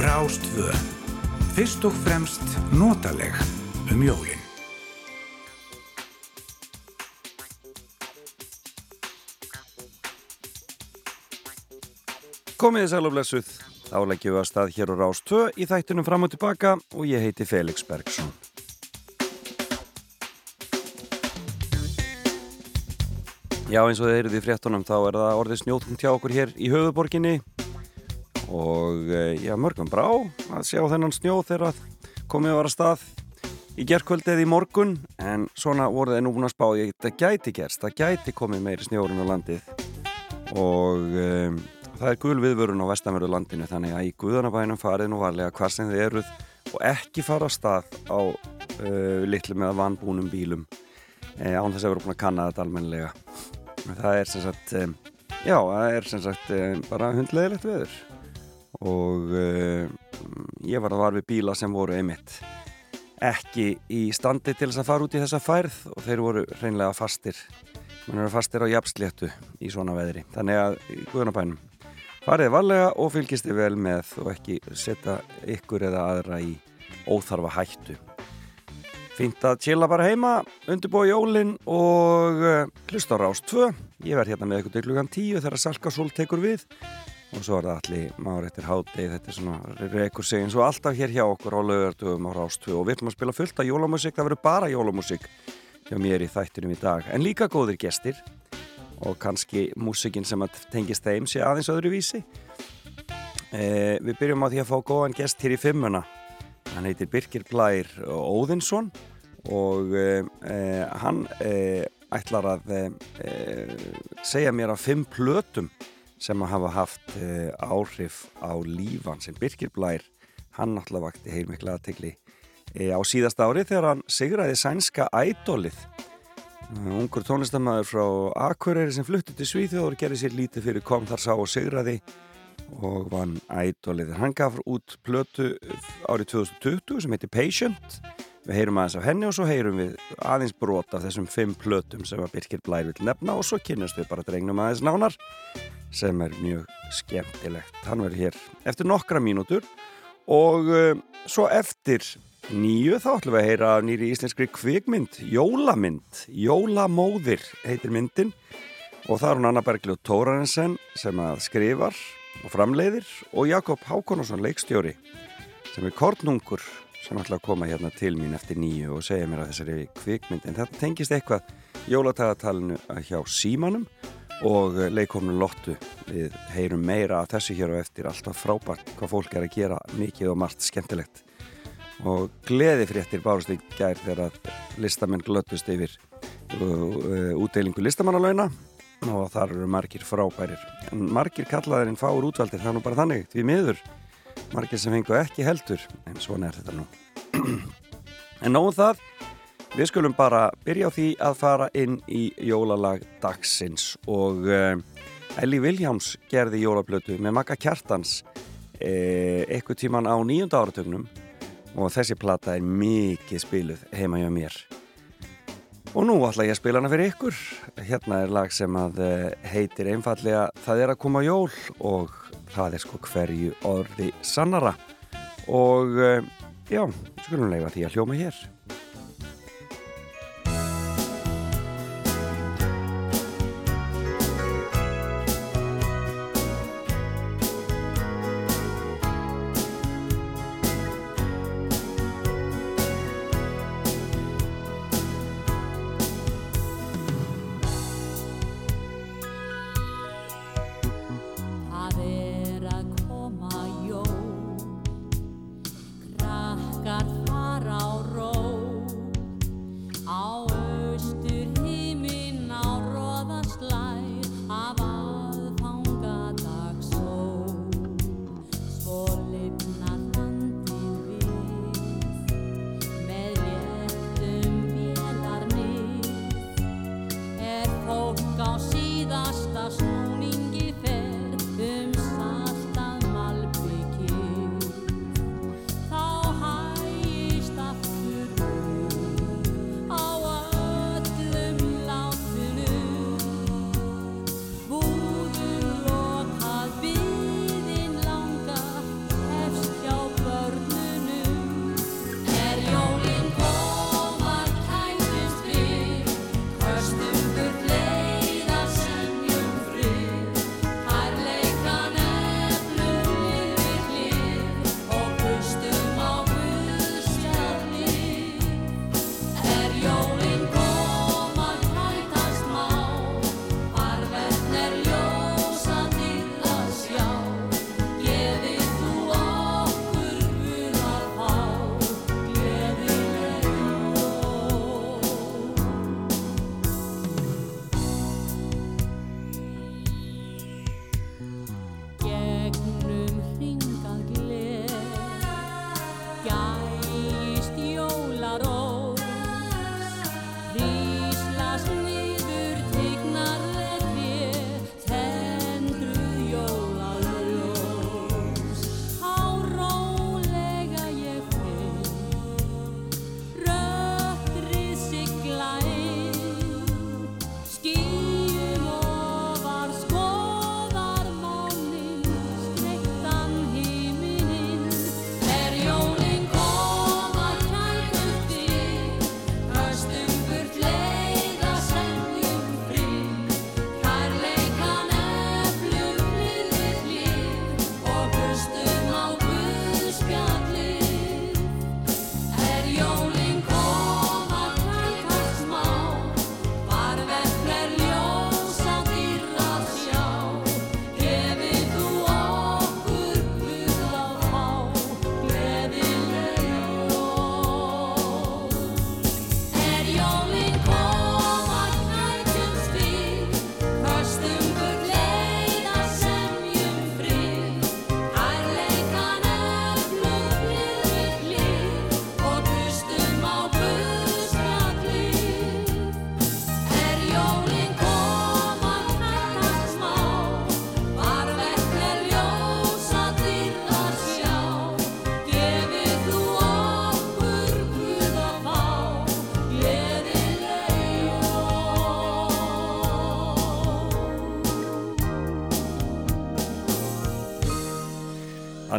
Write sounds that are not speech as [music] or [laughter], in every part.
Rástvö. Fyrst og fremst notaleg um jólinn. Komið þið sæl og blessuð. Þá leggjum við að stað hér á Rástvö í þættunum fram og tilbaka og ég heiti Felix Bergsson. Já eins og þið heyrið í fréttunum þá er það orðið snjótum tjá okkur hér í höfuborginni og eh, já mörgum brá að sjá þennan snjó þegar komið að vara stað í gerðkvöldið í morgun. En svona voruð þið nú búin að spá ég það gæti gerst, það gæti komið meiri snjórun á landið. Og um, það er gul viðvörun á vestanverðu landinu þannig að í Guðanabænum farið nú varlega hvar sem þið eruð og ekki fara að stað á uh, litlu með vanbúnum bílum. Eh, án þess að vera búin að kanna þetta almenlega það er sem sagt um, já, það er sem sagt um, bara hundlegilegt veður. Og uh, ég var að var við bíla sem voru einmitt ekki í standi til þess að fara út í þessa færð og þeir voru reynlega fastir. Mann eru fastir á jafnsléttu í svona veðri. Þannig að í Guðanabænum farið varlega og fylgist þið vel með og ekki setja ykkur eða aðra í óþarfa hættu Fínt að chilla bara heima, undirbúa jólinn og uh, hlusta á Rás 2. Ég verð hérna með ykkur til klukkan 10 þegar Salkasól tekur við og svo er það allir máur eftir hátegi, þetta er svona rekur sig eins og alltaf hér hjá okkur á lögardugum á Rás 2 og við ætlum að spila fullt af jólamusik, það verður bara jólamusik hjá mér í þættinum í dag. En líka góðir gestir og kannski músikinn sem tengist þeim sé aðeins öðru vísi. Eh, við byrjum á því að fá góðan gest hér í fimmuna. Hann heitir Birkir Blær Óðinsson og eh, hann eh, ætlar að eh, segja mér af fimm plötum sem að hafa haft áhrif á lífan sem Birkir Blær hann náttúrulega vakti heilmikla aðtegli á síðasta ári þegar hann sigraði sænska ædolið. Ungur tónlistamæður frá Akureyri sem flutti til Svíþjóður gerði sér lítið fyrir kom þar sá og sigraði og vann ædolið hann gaf út plötu árið 2020 sem heitir Patient. Við heyrum aðeins af henni og svo heyrum við aðeins brot af þessum fimm plötum sem að Birkir Blær vil nefna og svo kynast við bara drengnum aðeins nánar sem er mjög skemmtilegt. Hann verður hér eftir nokkra mínútur og uh, svo eftir nýju þá ætlum við að heyra nýri íslenskri kvikmynd Jólamynd, Jólamóðir heitir myndin og það er hún Anna Bergljóð Tórarensen sem að skrifar og framleiðir og Jakob Hákonarsson leikstjóri sem er kornungur sem ætla að koma hérna til mín eftir nýju og segja mér að þessari kvikmynd. En þetta tengist eitthvað jólatagatalinu hjá símanum og leikomnu lottu. Við heyrum meira af þessu hér og eftir. Alltaf frábært hvað fólk er að gera mikið og margt skemmtilegt. Og gleði fréttir bárust í gær þegar að listamenn glöttust yfir uh, útdeilingu listamannalauna og þar eru margir frábærir. En margir kallaðirinn fáur útvaldir það er nú bara þannig, því miður. Margir sem hengu ekki heldur en svona er þetta nú. [clears throat] En nóðum það við skulum bara byrja á því að fara inn í jólalag dagsins. Og uh, Elli Viljáms gerði jólablötu með makka kjartans eh, eitthvað tíman á nýjunda áratögnum og þessi plata er mikið spiluð heima hjá mér og nú ætla ég að spila hana fyrir ykkur. Hérna er lag sem að heitir einfallega Það er að koma jól og það er sko hverju orði sannara. Og já, skulum lega því að hljóma hér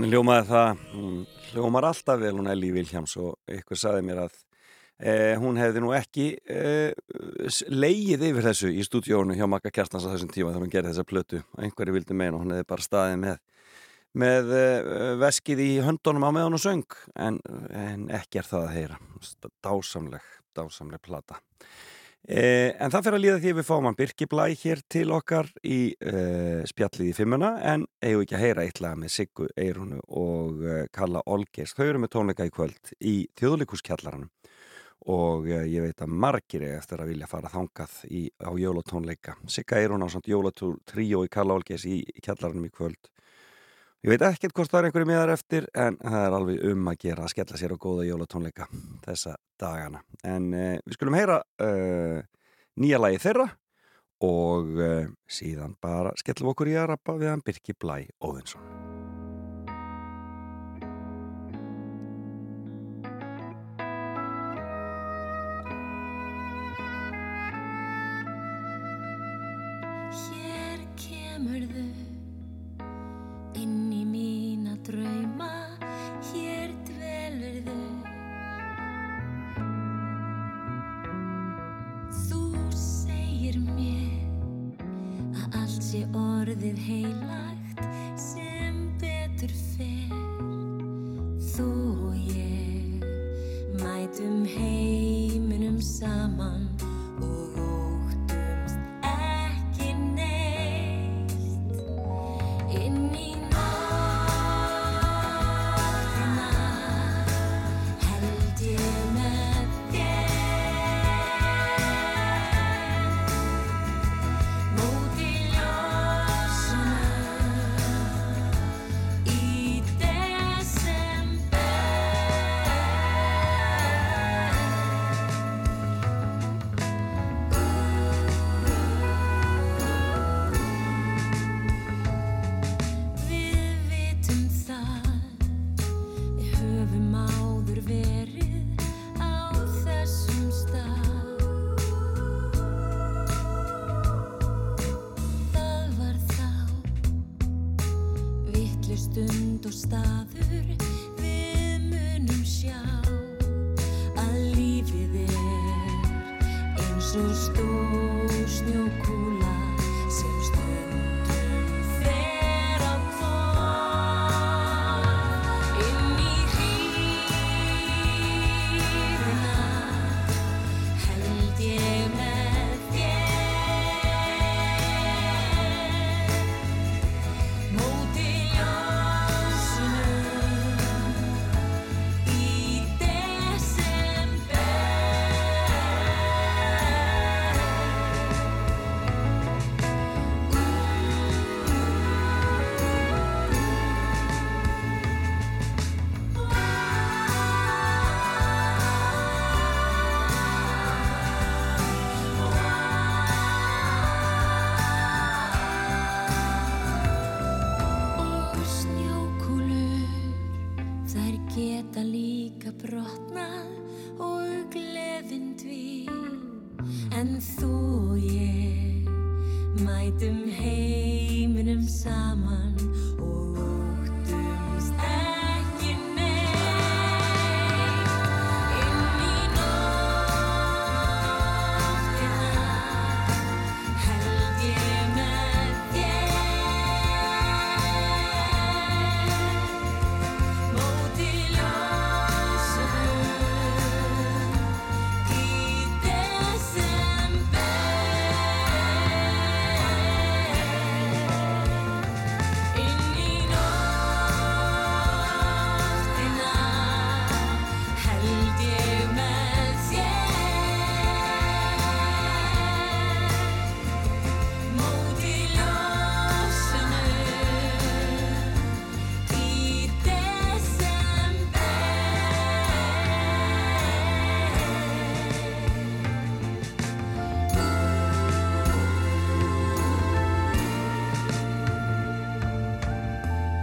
Þannig hljómaði það, hún hljómar alltaf vel hún Elli Viljáms og ykkur saði mér að eh, hún hefði nú ekki eh, leið yfir þessu í stúdíónu hjá Magga Kjartans á þessum tíma þegar hún gerði þessa plötu. Einhverju vildi meina og hún hefði bara staðið með, með eh, veskið í höndunum á meðan og söng en, en ekki er það að heyra. Dásamleg, dásamleg plata Eh, en það fyrir að líða því að við fáum að Birki Blæ hér til okkar í eh, spjallið í fimmuna en eigum ekki að heyra eitthvað með Siggu Eirunu og eh, Kalla Olgers þau eru með tónleika í kvöld í þjóðlíkuskjallaranum og eh, ég veit að margir er eftir að vilja fara þangað í, á jólatónleika. Sigga Eirun á samt jólatúr-tríó í Kalla Olgers í, í kjallaranum í kvöld Ég veit ekkert hvort það er einhverju miðar eftir en það er alveg um að gera að skella sér á góða jólatónleika þessa dagana. En uh, við skulum heyra uh, nýja lagi þeirra og uh, síðan bara skellum okkur í að rappa við hann Birki Blæ Óðinsson inn í mína drauma hér dvelur þau. Þú segir mér að allt sé orðið heilagt sem betur fer. Þú og ég mætum heiminum sá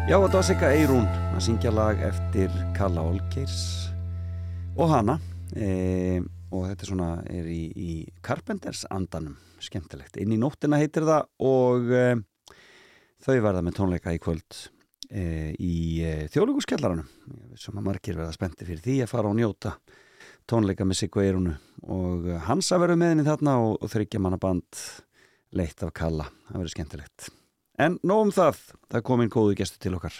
Já, þetta var Sigga Eirún að syngja lag eftir Kalla Olgeirs og hana. E, og þetta er svona er í, í Carpenters andanum. Skemmtilegt. Inn í nóttina heitir það og e, þau verða með tónleika í kvöld e, í e, þjóðlugurskjallaranum sem að margir verða spendi fyrir því að fara og njóta tónleika með Siggo Eirunu og hans að vera með henni þarna og, og þryggja manna band leitt af kalla, það verður skemmtilegt en nógum það, það kom inn góðu gestu til okkar.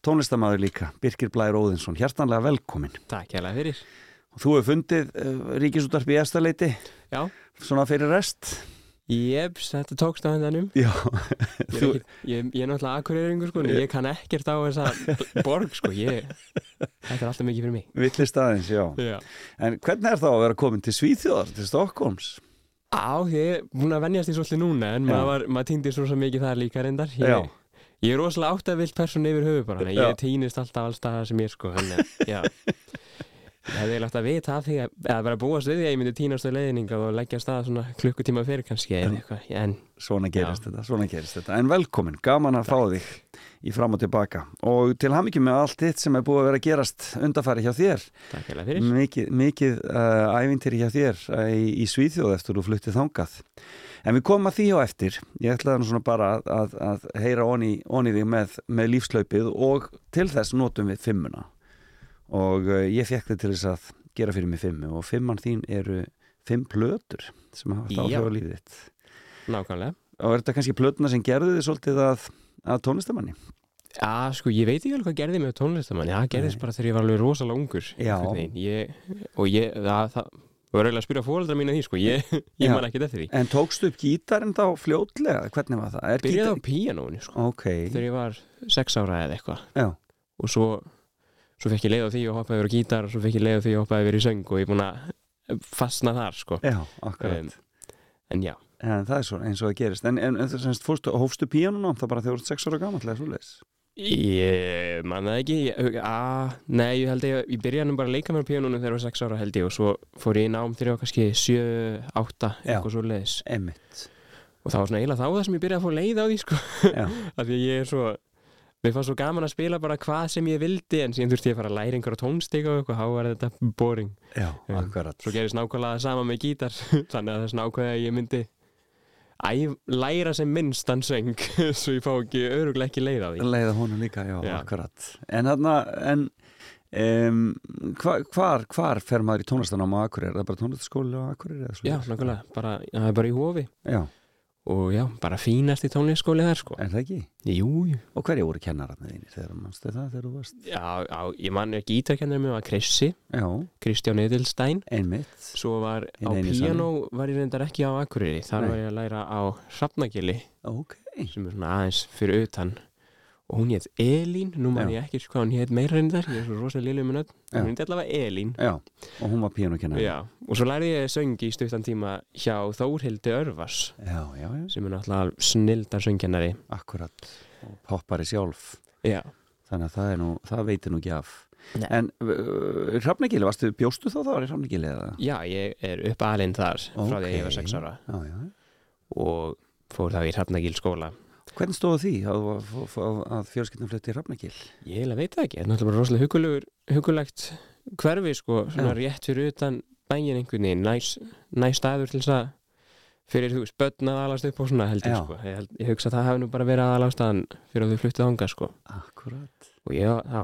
Tónlistamæður líka, Birkir Blær Óðinsson hjertanlega velkomin Takk það fyrir. Og þú hefur fundið uh, ríkisútarpi í Estaleiti Já, svona fyrir rest? Ég, þetta tókst á hendanum Já, Ég er, ég, ég er náttúrulega akkurýringur sko, ég kann ekkert á þessa borg sko, ég, þetta er alltaf mikið fyrir mig. Villist aðeins, já. Já, En hvernig er þá að vera komin til Svíþjóðar, til Stokkóms? Á, ég er búin að venjast því svolítið núna en maður, var- maður týndi svo mikið þar líka reyndar. Ég, ég er rosalega áttavilt person yfir höfu bara, ég týnist alltaf alls staðar sem ég sko, þannig að, já [laughs] Ég hefði eiginlega átt að vita af því að, að vera að búast við því að ég myndi týnast á leiðninga og leggja af stað svona klukkutíma fyrir kannski eða eitthvað, en Svona gerist Já. þetta, svona gerist þetta. En velkomin, gaman að fá þig í fram og tilbaka. Og til hamingjum með allt þitt sem er búið að vera að gerast undarfæri hjá þér. Takk hjá fyrir. Mikið, mikið uh, ævintýri hjá þér uh, í, í Svíþjóð eftir þú fluttið þangað. En við komum að því á eftir. Ég ætlaði nú svona bara að, að, að heyra onni, onni þig með, með lífslaupið og til þess notum við fimmuna og uh, ég fekk þið til þess að gera fyrir mig fimmu og fimman þín eru fimm plötur sem hafa Já. áhrif á lífið þitt. Nákvæmlega. Og er þetta kannski plötuna sem gerðu þið svolítið að, að tónlistamanni? Já, sko, ég veit ekki alveg hvað gerði með tónlistamann Það gerðist bara þegar ég var alveg rosalega ungur ég, Og ég, það, það var eiginlega að spyrja fóreldra mína því, sko. Ég, ég man ekkert eftir því. En tókstu upp gítarinn þá fljótlega? Hvernig var það? Byrjaði á gítar- píanónu, sko Ok, Þegar ég var sex ára eða eitthvað. Já, Og svo, svo fekk ég leið á því og hoppaði yfir á gítar Og svo fekk ég leið á því og hoppaði yfir í söng Og ég er búin að fastna þar, sko. Já, akkurat. Um, En já, En það er svo eins og það gerist. En, en, en semst, fórstu, hófstu píanuna það bara þegar þú ert sex ára gamall eða svo leis Ég man það ekki. Ég, að, Nei, ég held ég Ég byrjaði bara að leika með píanónu þegar ég var 6 ára held ég og svo fór ég í nám þegar ég var kannski 7, 8, Já. eitthvað svo leiðis Emmitt og það var svona eiginlega þá það sem ég byrjaði að fá leið á því sko. [laughs] Af því að ég er svo mér fannst svo gaman að spila bara hvað sem ég vildi en síðan þurfti ég að fara að læra einhverja tónstík og eitthvað, þá var þetta boring já, Um, akkurat svo gerist nákvæmlega sama með gítar [laughs] þannig að þess nákvæmlega að ég myndi æ, læra sem minnstan söng [laughs] svo ég fá ekki öruglega ekki leið á því Leiða honum líka, já, Já. akkurat En þarna, en um, hvar, hvar, hvar fer maður í tónlistanám á Akureyri? Er það bara tónlistaskóli á Akureyri? Já, nákvæmlega, bara, það er bara í hofi Já, og já, bara fínast í tónlistskóli þar sko. Er það ekki? Jú, jú. Og hverja voru kennararnir þínir þegar mannstu það þegar þú varst? Já, já, ég mann er gítarkennari með var Krissi, Já, Kristján Edelstein. Einmitt. Svo var á eini píanó var ég reyndar ekki á Akureyri. Þar Nei. var ég að læra á Hrafnagili. Ok, sem er svona aðeins fyrir utan og hún hétt Elín, nú Já. ég ekki hvað hún hétt meira reyndar, ég er svo rosalega liðlega með en hún hétt allavega Elín. Já, og hún var píanokennari. Já, og svo lærði ég söng í stuttan tíma hjá Þórhildi Örvars já, já, já, sem er náttúrulega snildar söngkennari. Akkurat og poppari sjálf. Já, þannig að það, nú, það veitir nú ekki af. Nei. En uh, Hrafnagili, varstu, bjóstu þá þá í Hrafnagili eða? já ég er upp alinn þar frá því að ég var 6 ára. Já, já, og fór þá í Hrafnagil skóla Hvernig stóðu því að, að, að fjölskyldin flutti í Hrafnagil? Ég eiginlega veit það ekki, þetta er bara rosalega hugulegt hverfi sko, svona Já. rétt fyrir utan bæin einhvern veginn, næs, næs staður til þess að fyrir þú veist, börn að alast upp og svona held ég Já. sko, ég, held, ég hugsa að það hafi nú bara verið að aðalástaðan fyrir að þau fluttið ánga sko. Akkurat. Og ég, já,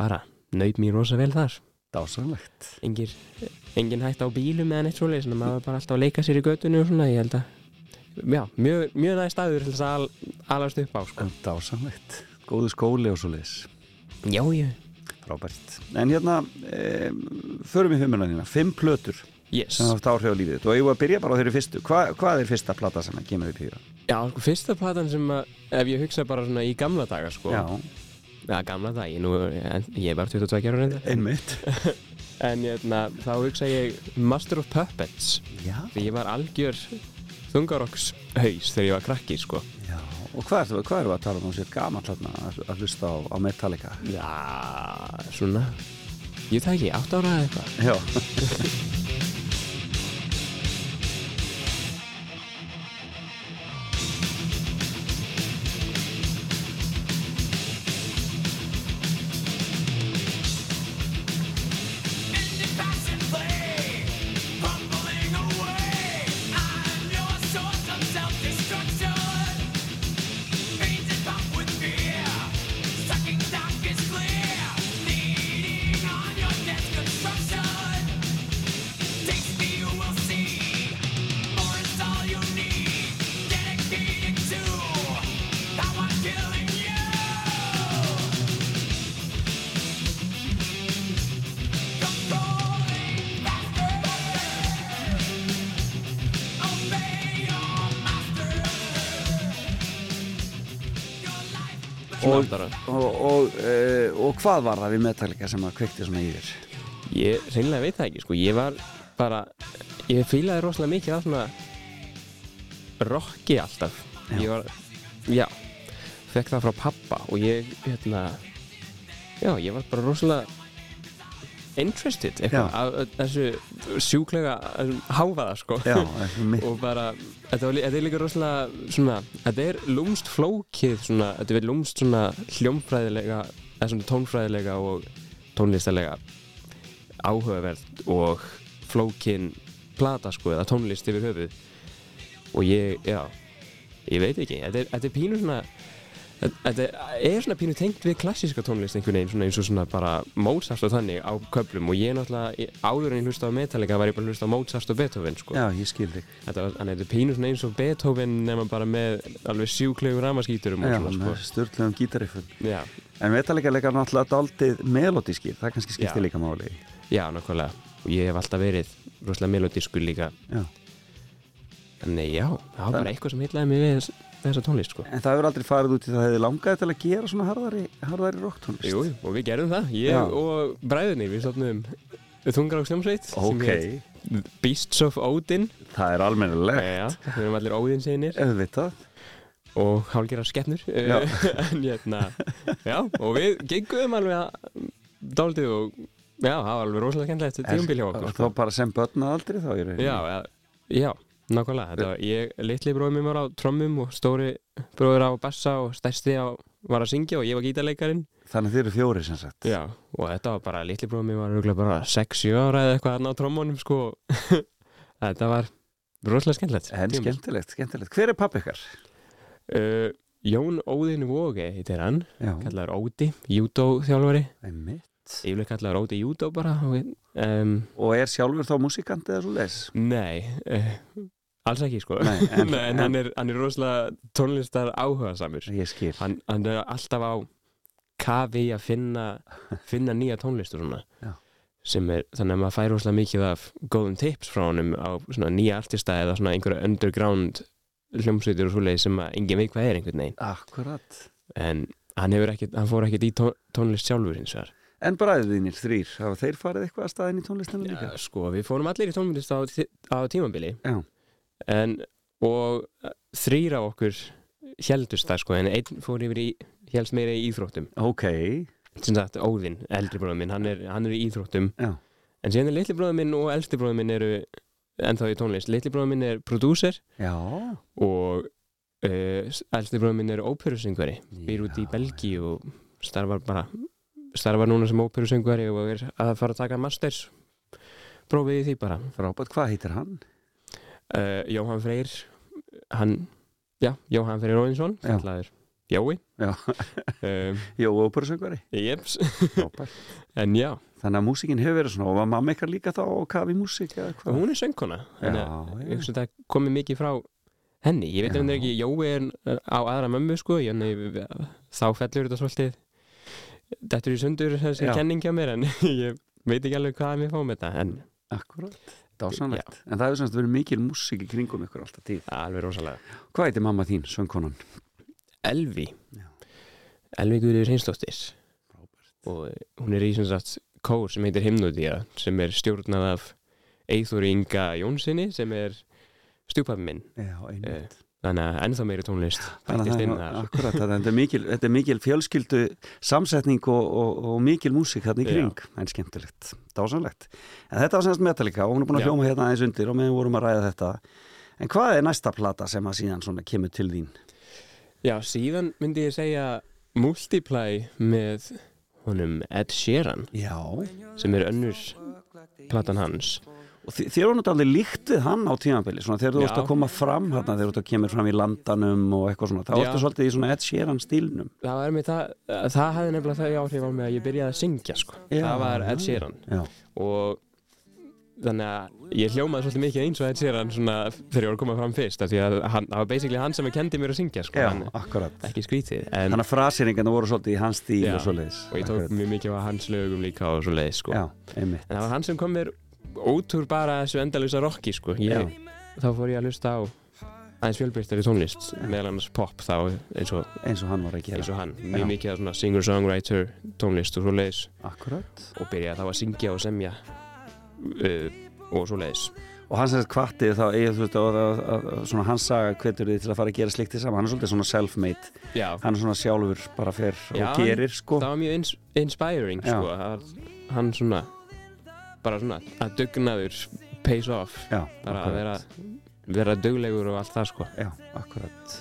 bara nöyt mér rosa vel þar, Dásanlegt engin, hægt á bílum eða neitt svoleið, svona maður bara alltaf að leika sér í götunni og svona, ég held að já, mjög, mjög næst staður til þess að al, alast upp á sko. Dásanlegt Góðu skóli og svo leis Já, ég, Frábært. En hérna, e, förum fimmuna þína. Fimm plötur yes. sem haft áhrif á lífið þitt. Og ég var að byrja bara á þeirri fyrstu. Hva, Hvað er fyrsta plata sem að kemur upp í huga? Já, sko, fyrsta platan sem að, ef ég hugsa bara svona í gamla daga, sko. Já, Já, gamla daga, ég, nú, ég er bara 22 ára reynda. einmitt. [laughs] En hérna, þá hugsa ég Master of Puppets. Já, Því ég var algjör þungarokks haus þegar ég var krakki, sko. já Og hvað er, hvað er að tala um sér gamall þarna að, hlusta á, á Metallica? Já, svona, ég það ekki, 8 ára eða eitthvað. Já [laughs] hvað var það við Metallica sem að kveikti svona í þér? Ég reynilega veit það ekki, sko, ég var bara, ég fílaði rosalega mikið af svona rocki alltaf. Já. Ég var, já, fekk það frá pappa og ég, hérna, já, ég var bara rosalega interested eitthvað af þessu sjúklega háfaða, sko. Já, og bara, þetta, var, þetta er líka rosalega svona, þetta er lúmst flókið svona, þetta er lúmst svona hljómfræðilega, eða svona tónfræðilega og tónlistarlega áhugaverð og flókin plata sko, eða tónlist yfir höfuð. Og ég, já ég veit ekki, þetta er, þetta er pínu svona þetta er svona pínu tengt við klassíska tónlist einhvern veginn, svona eins og svona bara Mozart og þannig á köflum. Og ég náttúrulega, áður en ég hlusta á Metallica var ég bara hlusta á Mozart og Beethoven sko. Já, ég skil þig. Þetta er pínu svona eins og Beethoven nema bara með alveg sjúklegu ramaskíturum Já, svona með störtlegum gítariffum sko. Já, En Metallica leikar náttúrulega daldið melodískir Það kannski skiptir líka máli. Já, nákvæmlega. Og ég hef alltaf verið rosalega melodískur líka. Já. Þannig já, það var bara eitthvað sem heitlaði mig við þess, þessa tónlist sko. En það hefur aldrei farið út í það hefði langað til að gera svona harðari, harðari rocktónlist? Jú, og við gerðum það, ég Já. og bræðinni Við stofnum þungar á sljómsveit Ok, Beasts of Odin. Það er almennilegt. Já, við erum allir Odin sinir Auðvitað og hálgera skeppnur Já. [laughs] en hérna já, og við gengum alveg að dálítið og já, það var alveg rosalega skemmtilegt tíumbil hjá okkur Það sko. bara sem börn að aldrei þá rauninni. já, ja, já, nákvæmlega þetta var, ég, litli bróðum mér var á trommum og stóri bróður á bassa og stærsti á, var að syngja og ég var gítarleikarin Þannig þið eru fjóri sem sagt já, og þetta var bara, litli bróðum mér var bara 6-7 ára eða eitthvað þarna á trommunum sko [laughs] þetta var rosalega skemmtilegt En tímabil. skemmtilegt, skemmtilegt Hver er pappi ykkar? Uh, Jón Óðinn Vóge heitir hann Já, kallaður Ódi, júdó þjálfari. Einmitt. Yfirlega kallaður Ódi júdó bara og, um, Og er sjálfur þá músikant eða svo les? nei uh, alls ekki sko. Nei, [laughs] en- en hann, er, hann er rosalega tónlistar áhuga samur Ég skil. Hann, hann er alltaf á kafi að finna finna nýja tónlist og svona. Já. sem er, þannig að maður fær rosalega mikið af góðum tips frá honum á svona nýja artista eða svona einhverja underground hljómsveitur og svoleið sem að engin veit hvað er einhvern veginn. Akkurat. En hann, ekkit, hann fór ekkert í tón, tónlist sjálfur hins vegar. En bræðið þínir þrýr, hafa þeir farið eitthvað að staðin í tónlistinu líka? Já, sko, við fórum allir í tónlist á, á tímabili. Já. en, og uh, þrýr af okkur heldust það sko, en einn fór yfir í helst meira í íþróttum. Ok, sem sagt Óðinn, eldri bróður minn, hann er, hann er í íþróttum. Já. en síðan er litli bróður minn og eldri bróður minn eru ennþá í tónlist, litli bróður minn er prodúser og uh, eldri bróður minn er óperusöngvari. Býr út í Belgíu og starfar bara starfar núna sem óperusöngvari og er að fara að taka masters. Prófið í því bara. Frábært, hvað heitir hann? uh, Jóhann Freyr hann, já, Jóhann Freyr Róinsson Já. kallaður Jói. Já. um, Jó, óperusöngvari. Jeps, en já, Þannig að músikin hefur verið svona og var mamma ykkar líka þá á kafi músik eða hvað? hún er söngkona þannig að Já, ég já. hugsa þetta komið mikið frá henni, ég veit um þetta ekki Jói er á aðra mömmu sko en þá fellur þetta svolítið dettur í sundur þessi Já. kenning hjá mér en [laughs] ég veit ekki alveg hvað mér fá með þetta en Akkurat, dásanlegt En það hefur semst verið mikil músik í kringum ykkur alltaf tíð alveg rosalega Hvað heitir mamma þín, söngkonan? Elvi Já. Elvi Guður Hinsdóttir og hún er í sem sagt kór sem heitir Hymnodía sem er stjórnað af Eithóri Inga Jónssoni sem er stjúpappi minn Já, einmitt þannig að ennþá meiri tónlist Þannig að það akkurat, þetta er mikil, þetta er mikil fjölskyldu samsetning og, og, og mikil músik þarna í kring, en skemmtilegt dásanlegt. En þetta var semst Metallica og hún er búin að Já. hljóma hérna aðeins undir og meðan vorum að ræða þetta. En hvað er næsta plata sem að síðan svona kemur til þín? Já, síðan myndi ég segja Multiply með honum Ed Sheeran Já. sem er önnur platan hans Og þér var náttúrulega líkt við hann á tímabili, svona þegar þú varst að koma fram hérna, þegar þú kemur fram í landanum og eitthvað svona, Já. varstu svolítið í svona Ed Sheeran stílnum. Það var með það, það hafði nefnilega þau áhrif á mig að ég byrjaði að syngja sko. Já, það var Ed. Sheeran Já. og þannig að ég hljómaði svolítið mikið eins og Ed Sheeran svona þegar ég var að koma fram fyrst því að hann, það var basically hann sem kendi mér að syngja sko, Já, hann, akkurat. ekki skrítið en, Þannig að frasýringarna voru svolítið í hans stíl og svoleiðis. og ég tók mjög mikið af hans lögum líka og svo leið sko. En það var hann sem kom mér út úr bara þessu endalösa rocki sko. ég, þá fór ég að hlusta á aðeins fjölbreyttari tónlist meðal annars pop þá eins og, eins og hann var að gera. eins og hann. Mjög mikið svona singer-songwriter tónlist og svo leiðis Akkurat. Og byrjaði þá að syngja og semja og svo leiðis Og hann sem sagt kvatti þá eigið þú veist að, að, að, að svona hans saga hvetur þið til að fara að gera slikt þess saman. Hann er svolítið svona self-made. Hann er svona sjálfur bara fer og Já, gerir sko. það var mjög ins inspiring sko. hann svona bara svona að dugnaður pays off. Já, bara að vera, akkurat. vera duglegur og allt það sko. Já, akkurat.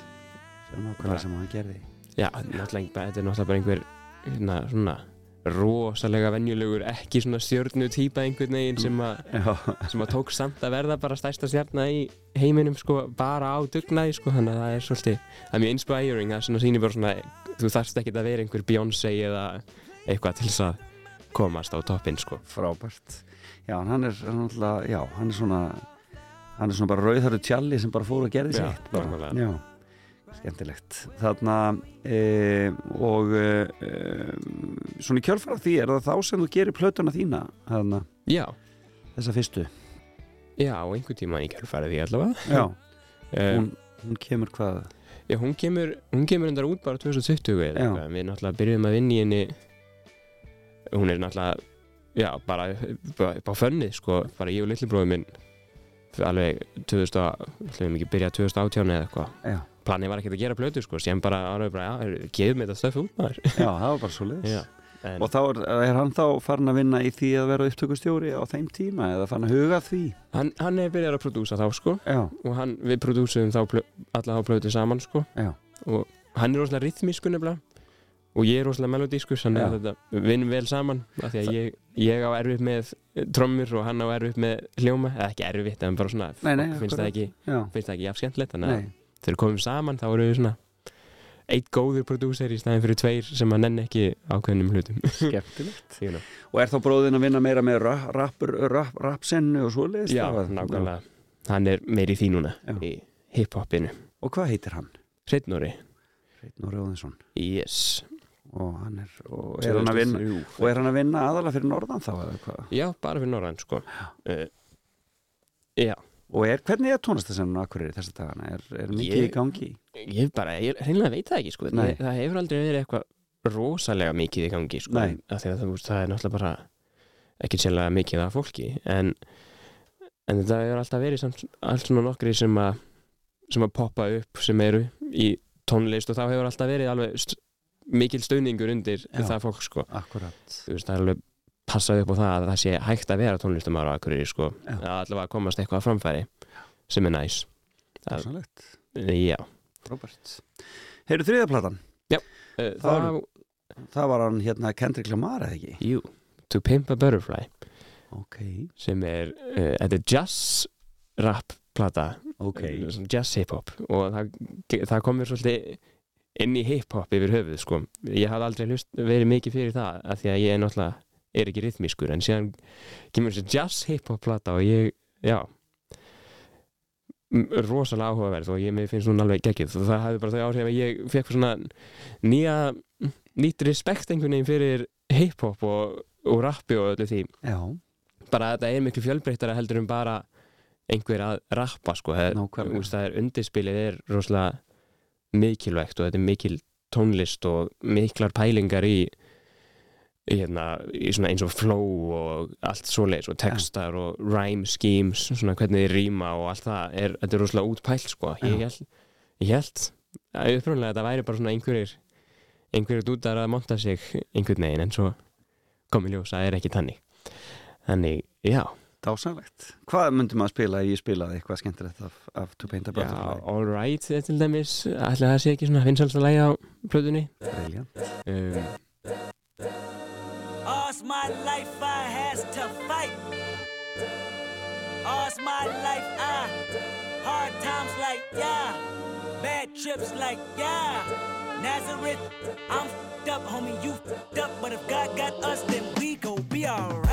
Sem nákvæmlega sem hann gerði. Já, náttúrulega, þetta er náttúrulega bara einhver hérna, svona rosalega venjulegur, ekki svona stjörnu típa einhvern veginn sem, a, Já, sem að tók samt að verða bara stærsta stjarna í heiminum sko, bara á dugnaði sko, þannig að það er svolítið, það er mjög inspiring það svona sýnir bara svona, þú þarfst ekki að vera einhver Beyoncé eða eitthvað til þess að komast á toppinn sko frábært Já, hann er hann alltaf, já, hann er svona hann er svona bara rauðhæru tjalli sem bara fór og gerði Já, sitt bara. nákvæmlega. Já, skemmtilegt. Þarna e, og e, e, svona í kjölfara því er það þá sem þú gerir plötuna þína þarna, Já, þessa fyrstu. Já, einhvern tíma í kjálfærið því allavega. Já, um, [laughs] hún, hún kemur hvað? Já, hún kemur, hún kemur undar út bara 2020 eða eitthvað. Við náttúrulega byrjuðum að vinna í henni. Hún er náttúrulega Já, bara bara upp á fönnið sko, bara ég og lillibróður minn alveg 2000 ætlum við ekki byrja 2018 eða eitthvað. Já, planið var ekkert að gera plötu sko, sem bara áraður bara, já, gefum þetta stöf út maður. [laughs] Já það var bara svo leiðis Já, en, Og þá er, er hann þá farin að vinna í því að vera upptökustjóri á þeim tíma eða farin að huga því? Hann, hann er byrjað að prodúsa þá sko. Já, og hann, við prodúsum þá plö, alla þá plötu saman sko. Já. og hann er rosalega rithmísku nefnilega. Og ég er rosalega melodískur þannig að þetta vinnum vel saman af því að ég, ég á erfitt með trommur og hann á erfitt með hljóma. Eða ekki erfitt, en bara svona Nei, nei, finnst, það ekki, finnst það ekki jafn skemmtilegt þannig að þegar við komum saman þá erum við svona eitt góður prodúser í staðin fyrir tveir sem að nenni ekki ákveðnum hlutum know. Og er þá bróðin að vinna meira með rapsennu og svoleiðis? Já, nákvæmlega hann er meiri í því núna Já. í hiphopinu Og hvað heitir hann? Hreitnóri, Hreitnur Jóðinsson yes og er, og er að vinna 2003. og er hann að vinna aðalega fyrir norðan þá? Já, bara fyrir norðan sko uh, Já, Og er, hvernig er tónlistasennan á Akureyri þessa dagana? Er, er mikið Ég- í gangi? ég bara, ég reynilega veit það ekki sko Nei. Það hefur aldrei verið eitthvað rosalega mikið í gangi sko Nei. af því að það, það er náttúrulega bara ekki sérlega mikið af fólki en, en það hefur alltaf verið samt, allt svona nokkri sem að sem að poppa upp sem eru í tónlist og þá hefur alltaf verið alveg st mikil stöðningur undir Já. það fólk sko Akkurat þú veist, það er alveg passað upp á það að það sé hægt að vera tónlistamár á Akureyri sko, Já. að allavega að komast eitthvað að framfæri sem er næs. Sannlegt, já, Robert Heyrðu þriðaplatan, uh, Það það, það var hann hérna Kendrick Lamar eða ekki? jú, To Pimp a Butterfly. Ok, sem er, uh, þetta er jazz rap plata. Ok. Uh, jazz hip-hop. Og það, það komur svolítið inn í hip-hop yfir höfuð sko. ég hafði aldrei hlust, verið mikið fyrir það af því að ég er náttúrulega er ekki rithmískur en síðan kemur þessi jazz hip-hop plata og ég, já rosalega áhugaverð og ég finnst hún alveg geggið og það hafði bara þau áhrif að ég fekk svona nýja nýtt respekt einhvern veginn fyrir hip-hop og, og rappi og öllu því. Já, bara þetta er miklu fjölbreyttara heldur en bara einhver að rappa sko. það, úst, það er undirspilið er rosalega mikilvægt og þetta er mikil tónlist og miklar pælingar í, hérna, í svona eins og flow og allt svoleiðis og textar og rhyme schemes svona hvernig þið rýma og allt það er, þetta er rosalega útpælt sko. ég Já. held, ég held að upprunlega þetta væri bara svona einhverjir einhverjir dútar að monta sig einhvern veginn en svo komið ljós að það er ekki tannig þannig, já. Dásanlegt Hvað myndum maður að spila ég spilaði? Eitthvað skemmtilegt af, af To Paint a Já, Butterfly? All Right er til dæmis ætla það sé ekki svona vinsalsta lægi á plötunni. Brilliant. Um, All's my life I has to fight. All's my life I hard times like yeah, bad trips like yeah. Nazareth, I'm fed up, homie, you fed up. But if God got us, then we gon' be alright.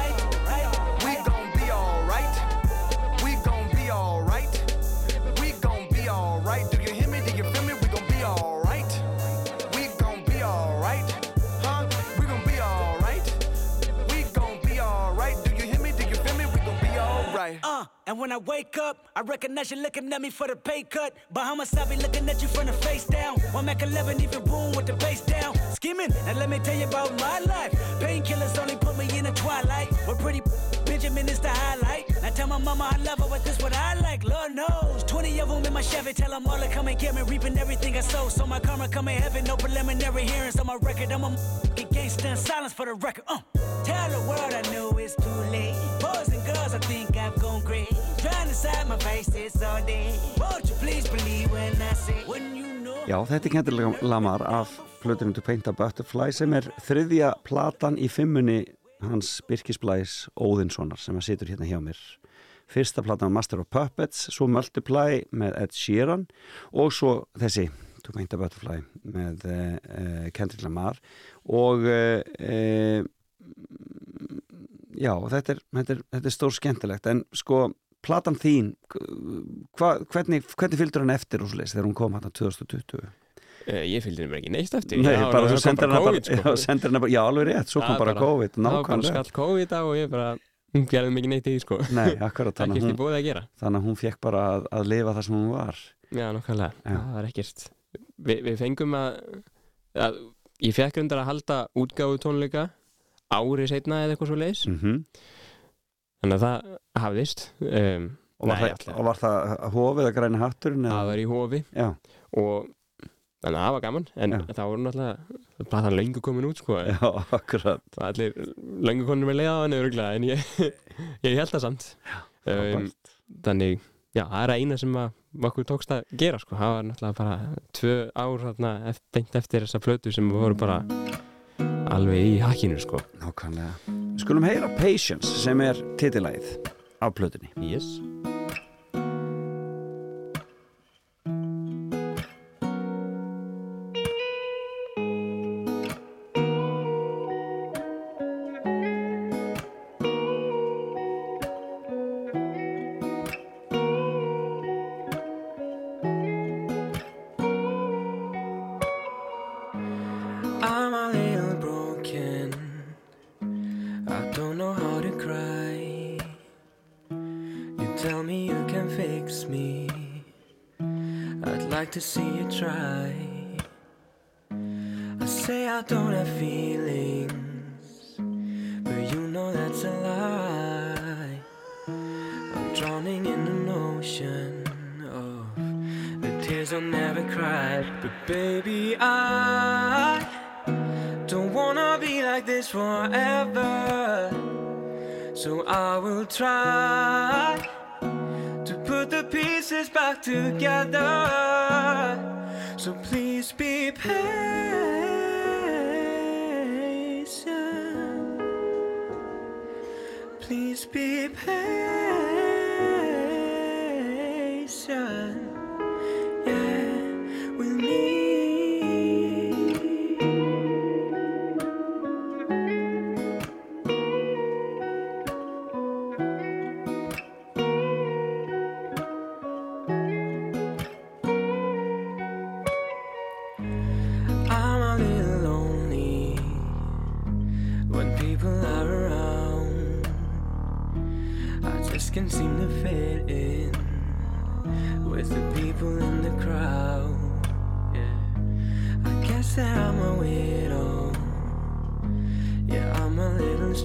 When I wake up, I recognize you looking at me for the pay cut. Bahamas, I be looking at you from the face down. One Mac 11, even boom with the bass down. Skimming, now let me tell you about my life. Painkillers only put me in the twilight. We're pretty Benjamin is the highlight. Now tell my mama I love her, but this what I like. Lord knows. 20 of them in my Chevy, tell them all to come and get me. Reaping everything I sow. So my karma come in heaven, no preliminary hearings on my record. I'm a gangster in silence for the record. Uh. Tell the world I know it's too late. Boys and girls, I think I've gone crazy. Já, þetta er kendilega lamar af plötunum to Paint a Butterfly sem er þriðja platan í fimmunni hans Birkis Blæs Óðinssonar sem að situr hérna hjá mér. Fyrsta platan var Master of Puppets, svo Multiply með Ed Sheeran og svo þessi To Paint a Butterfly með uh, Kendrick Lamar og uh, já, þetta er, þetta, er, þetta er stór skemmtilegt. En sko platan þín hva, hvernig, hvernig fylgdur hann eftir úr sliðis þegar hún kom hann 2020? Uh, ég fylgdi henni ekki neitt eftir. Nei, Já, bara þú sendir hana bara, COVID, sko. já, bara, já alveg rétt, svo kom bara bara- COVID, Það var bara nákvæmlega. skall COVID á og ég bara hún gerði mikið neitt í því sko. Nei, akkurat, Ekkert að í hún, búið að gera. þannig að hún fekk bara að, að lifa það sem hún var. Já, nokkvæmlega, Já. það er ekkert. Vi, Við fengum að, að Ég fekk undar að halda útgáfu tónleika ári setna eða eitthvað svo leis mm Þannig að það hafðist um, og, var Nei, það, og var það hófið að græna hatturinn? Það var í hofi. Já, og þannig að það var gaman en Já. það voru náttúrulega platan löngu komin út sko. Já, akkurat. Allir löngu konur með leiða á henni en ég, [laughs] ég held það samt. Um, þannig, já, það er eina sem að okkur tókst að gera sko. Það var náttúrulega bara tvö ár þarna, beint eftir þessa plötu sem voru bara alveg í hakkinu sko. Nákvæmlega. Skulum heyra Patience sem er titilæð af plötunni. Yes. Tears I'll never cry. But baby, I don't wanna be like this forever. So I will try to put the pieces back together. So please be patient. Please be patient.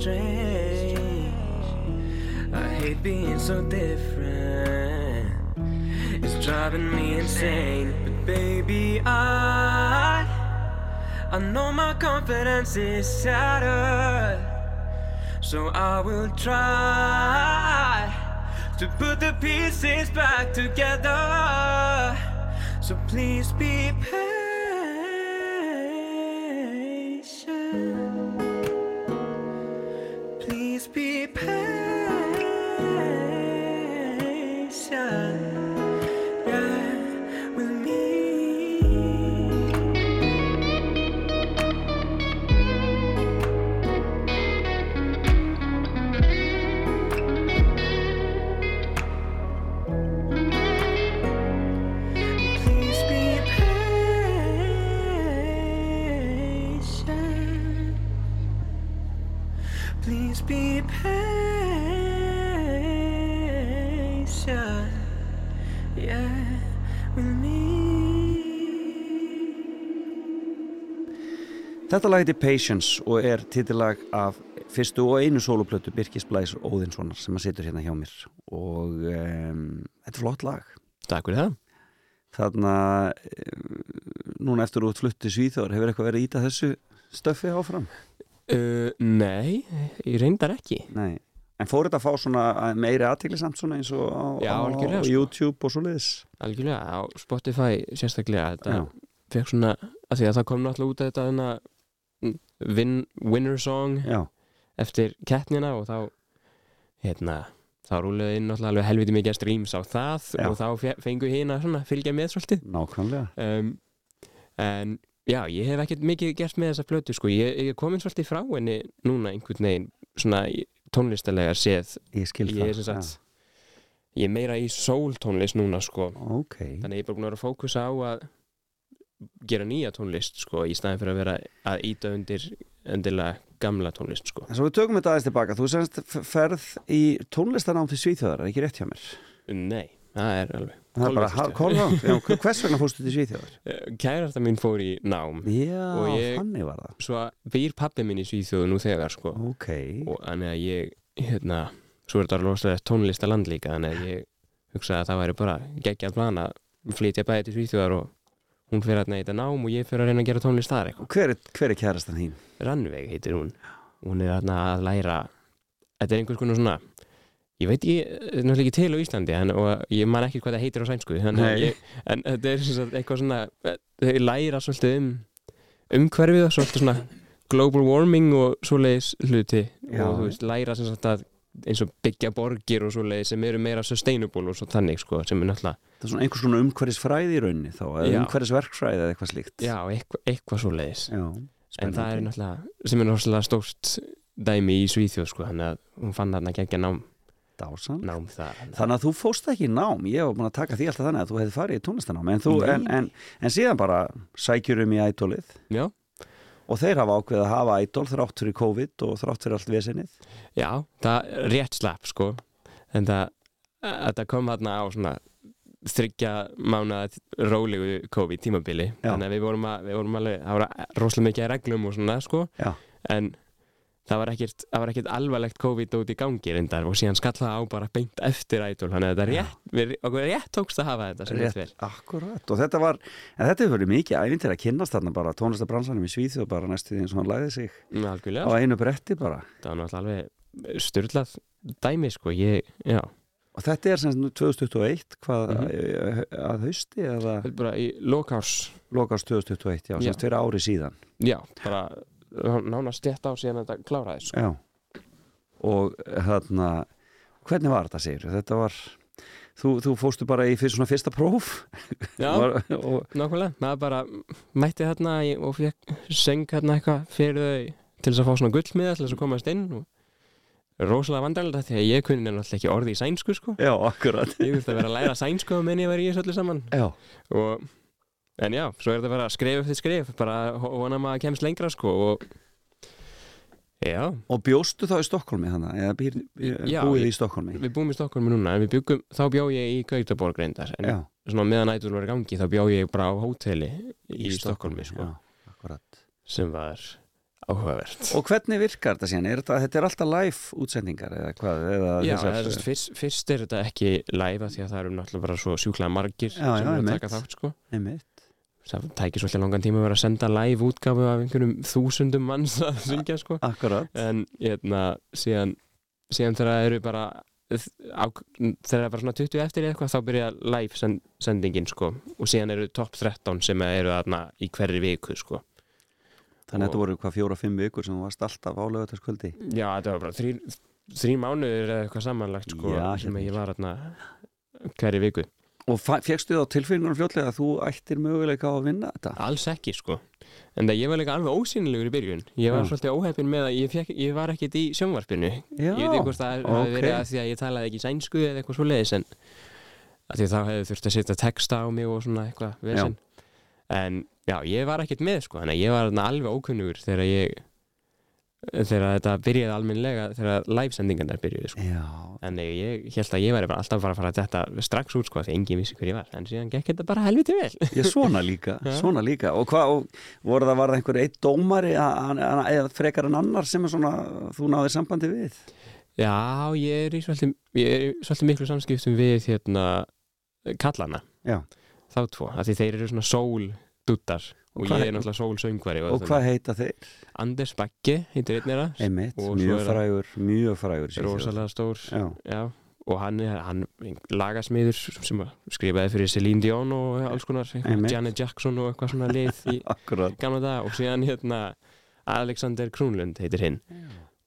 Strange. I hate being so different. It's driving me insane. But baby, I I know my confidence is shattered. So I will try to put the pieces back together. So please be Þetta lag heitir Patience og er titillag af fyrstu og einu sóluplötu Birkis Blæs Óðinssonar sem að situr hérna hjá mér. Og um, þetta er flott lag. Takk fyrir það. Þarna um, núna eftir út flutti Svíþjóður hefur eitthvað verið að íta þessu stöffi áfram? uh, Nei, ég reyndar ekki. Nei, en fór þetta að fá svona að- meiri aðtegli samt svona eins og á, Já, á, sko. YouTube og svoleiðis? Algjörlega, á Spotify sérstaklega. Þetta fekk svona, að því að það kom náttúrulega út að þetta hérna, win, winner song Já, eftir keppnina og þá hérna, þá rúluði inn alveg helviti mikið streams á það Já. og þá fe- fengu hina svona fylgja með svolítið. Nákvæmlega. Um, en já, ég hef ekkert mikið gert með þessa plötu sko, ég, ég er komin svolítið frá henni núna einhvern veginn svona í- tónlistalega séð. Ég skil ég er það sem sagt ég er meira í soul tónlist núna sko. Ok, þannig ég er bara búin að vera að fókusa á að gera nýja tónlist sko í staðin fyrir að vera að íta undir endilega gamla tónlist sko. En svo við tökum þetta aðeins tilbaka. Þú semst ferð í tónlistanám til Svíþjóðar, er ekki rétt hjá mér? Nei, það er alveg Það er bara, já, hvers vegna fórstu til Svíþjóðar? [laughs] kærasta mín fór í nám Já, ég- þannig var það. svo býr pappi minn í Svíþjóðu nú þegar sko. Ok, og þannig að ég hérna, svo er þetta rosalega tónlistaland líka þannig að ég hugsaði að það væri bara geggjað plan að flytja bæði til Svíþjóðar og hún fyrir að þetta nám og ég fyrir að reyna að gera tónlist þar eitthvað hver er, hver er kærastan þín? Rannveig heitir hún hún er að læra þetta er einhvers konar svona ég veit ég, þetta er náttúrulega ekki til á Íslandi en, og ég man ekki hvað það heitir á sænsku ég, en þetta er sagt eitthvað svona þau læra svolítið um umhverfið og svolítið svona global warming og svoleiðis hluti Já. og þú veist læra sem sagt að eins og byggja borgir og svoleiðis sem eru meira sustainable og svo þannig sko sem er náttúrulega Það er svona einhvers konar umhverfisfræði í rauninni þá, eða umhverfisverkfræði eða eitthvað slíkt. Já, eitthvað, eitthvað svoleiðis. Já, en það er náttúrulega sem er náttúrulega stórt dæmi í Svíþjóð sko þannig að hún fann þarna nám, dásan nám þar. Þannig að þú fóst ekki nám, ég var búin að taka því alltaf þannig að þú hefði farið í tónlistanám en, þú, en, en, en síðan bara sækjurum í ædólið Já. og þeir hafa ákveðið að hafa ædól þrátt fyrir COVID og þrátt fyrir allt vesenið Já, það er rétt slapp sko. En það, þetta kom þarna á svona þryggja mánuða rólegu COVID tímabili. Já. þannig að við vorum, að, við vorum alveg það var rosalega mikið reglum og svona sko. Já. en það var ekkert, það var ekkert alvarlegt COVID út í gangi reyndar og síðan skall það á bara beint eftir ædol þannig að þetta rétt, við, okkur rétt tókst að hafa þetta rétt vel Akkurat, og þetta var en þetta hefur verið mikið æfintir að kynnast þarna bara tónlistabransanum í Svíþjóð bara næstu því eins og hann læði sig. Mm, á Algjörlega, einu bretti bara. Það var náttúrulega alveg styrlað dæmi sko, ég, já. Og þetta er sem sagt nú 2021 hvað Mhm. að hausti eða? Þetta er bara í lokárs. Lokast 2021, já, sem fyrir ári síðan. Já, bara nánast stjætt á síðan þetta kláraði sko. Já. Og hérna hvernig var þetta segir þetta var þú, þú fóstu bara í fyrir svona fyrsta próf? Já, [laughs] og, nákvæmlega. Maður bara mætti hérna og fekk söng hérna eitthvað fyrir þau til þess að fá svona gullmiða til þess að komast inn og rosalega vandarlega því að ég kunni náttúrulega ekki orði í sænsku sko. Já, akkurat. Ég þurfti að vera að læra sænsku menn ég var í þessu öllu saman. Já, og en já, svo er þetta bara skref eftir skref bara vona maður kemst lengra sko og já, og bjóstu þá í Stokkólmi þannig eða býr, búið í Stokkólmi við búum í Stokkólmi núna en við byggum, þá bjó ég í Gautaborg reyndar en já, svona meðan ætlur í gangi þá bjó ég bara á hóteli í, Stokkólmi sko, já, akkurat. Sem var áhugavert og hvernig virkar þetta síðan? Er þetta, þetta er alltaf live útsendingar eða hvað? Eða Já, þú veist, fyrst, fyrst er þetta ekki live af því að það eru náttúrulega bara svo sjúklega margir Já, sem eru að taka þátt sko. Einmitt. það tækir svolítið langan tíma að vera að senda live útgáfu af einhverjum þúsundum manns að syngja sko. akkurat en hérna, síðan síðan þegar það eru bara á, þegar það er bara svona 20 eftir eða eitthvað þá byrja live send, sendingin sko. og síðan eru top 13 sem eru þarna í hverri viku sko. Þannig að Og- þetta voru hvað fjóra-fimm vikur sem þú varst alltaf á lögutaskvöldi já, þetta var bara þrý, þrý mánuður eða eitthvað samanlagt sko, Já, sem hérna. ég var þarna hverri viku. Og fegstu þá tilfinningunum fljótlega að þú ættir möguleika á að vinna þetta? Alls ekki sko. En það ég var líka alveg ósýnilegur í byrjun. Ég var Já. svolítið óheppin með að ég, fekk, ég var ekkit í sjónvarpinu. Já, Ég veit ekki hvort það hafi ok. verið að því að ég talaði ekki sænsku eða eitthvað svo leiðis en þá hefði þurft að setja texta á mig og svona eitthvað En já, ég var ekkit með sko Þannig að ég var alveg ókunnugur þegar ég þegar þetta byrjaði almennilega þegar live-sendingarnar byrjuði sko. Já, Þannig ég held að ég væri bara alltaf bara að fara að þetta strax út sko því enginn vissi hver ég var en síðan gekk þetta bara helviti vel ég svona líka, [laughs] Já. svona líka og hvað, voru það, var það einhver eitt dómari eða frekar en annar sem svona, þú náðir sambandi við Já, ég er í svolítið, ég er í svolítið miklu samskiptum við hérna kallana Já. þá tvo, af því þeir eru svona sól-duttar og, hvað- ég er náttúrulega sól-söngvari og hvað heita þeir? Anders Bagge heitir einn þeirra. Einmitt, Og svo mjög frægur, mjög frægur rosalega stór. Já, já, og hann er hann lagasmiður sem að skrifaði fyrir Celine Dion og alls konar. Janet Jackson og eitthvað svona lið í [laughs] gamla dag og síðan hérna Alexander Krúnlund heitir hinn.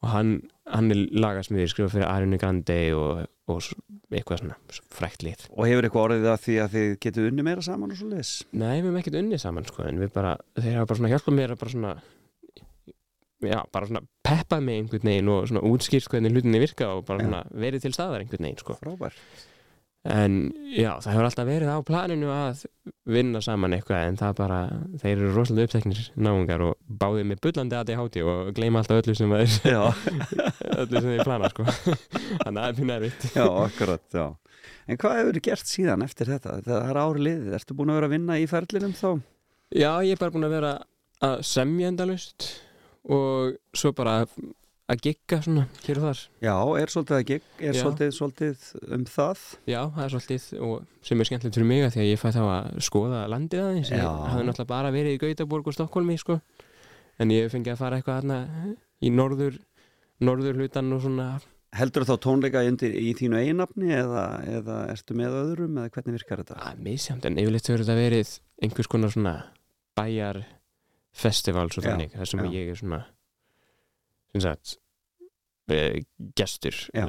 Og hann, hann er lagasmiður skrifað fyrir Ariana Grande og, og eitthvað svona frækt lið. Og hefur eitthvað orðið að því að þið getið unni meira saman og svo leis? Nei, við hefum ekkert unnið saman sko en við bara, þeir hafa bara svona hjálpað mér að bara svona já, bara svona peppað mig einhvern veginn og svona útskýrt hvernig hlutinni virka og bara svona verið til staðar einhvern veginn sko. Frábær en já, það hefur alltaf verið á planinu að vinna saman eitthvað en það bara, þeir eru rosalega uppteknir náungar og báðið með bullandi ADHD og gleyma alltaf öllu sem þeir [laughs] öllu sem þeir plana sko þannig að það er mjög erfitt já, akkurat, já En hvað hefur gert síðan eftir þetta? Það er ári liðið, ertu búin að vera að vinna í ferlinum þá? Já, ég er bara búin að vera að semja endalust og svo bara að gigga svona hér og þar. Já, er svolítið að gig, er Já. svolítið, svolítið um það Já, það er svolítið og sem er skemmtilegt fyrir mig að því að ég fæ þá að skoða landið aðeins. Ég Já. hafði náttúrulega bara verið í Gautaborg og Stokkólmi, sko. En ég fengi að fara eitthvað þarna í norður, norður hlutan og svona. Heldur þá tónleika undir í þínu eiginafni eða, eða ertu með öðrum eða hvernig virkar þetta? að misjamt, en yfirleitt verður þetta verið einhvers konar svona bæjar festivals og Já, þannig, sem já. ég er svona sem sagt eh, gestur Já.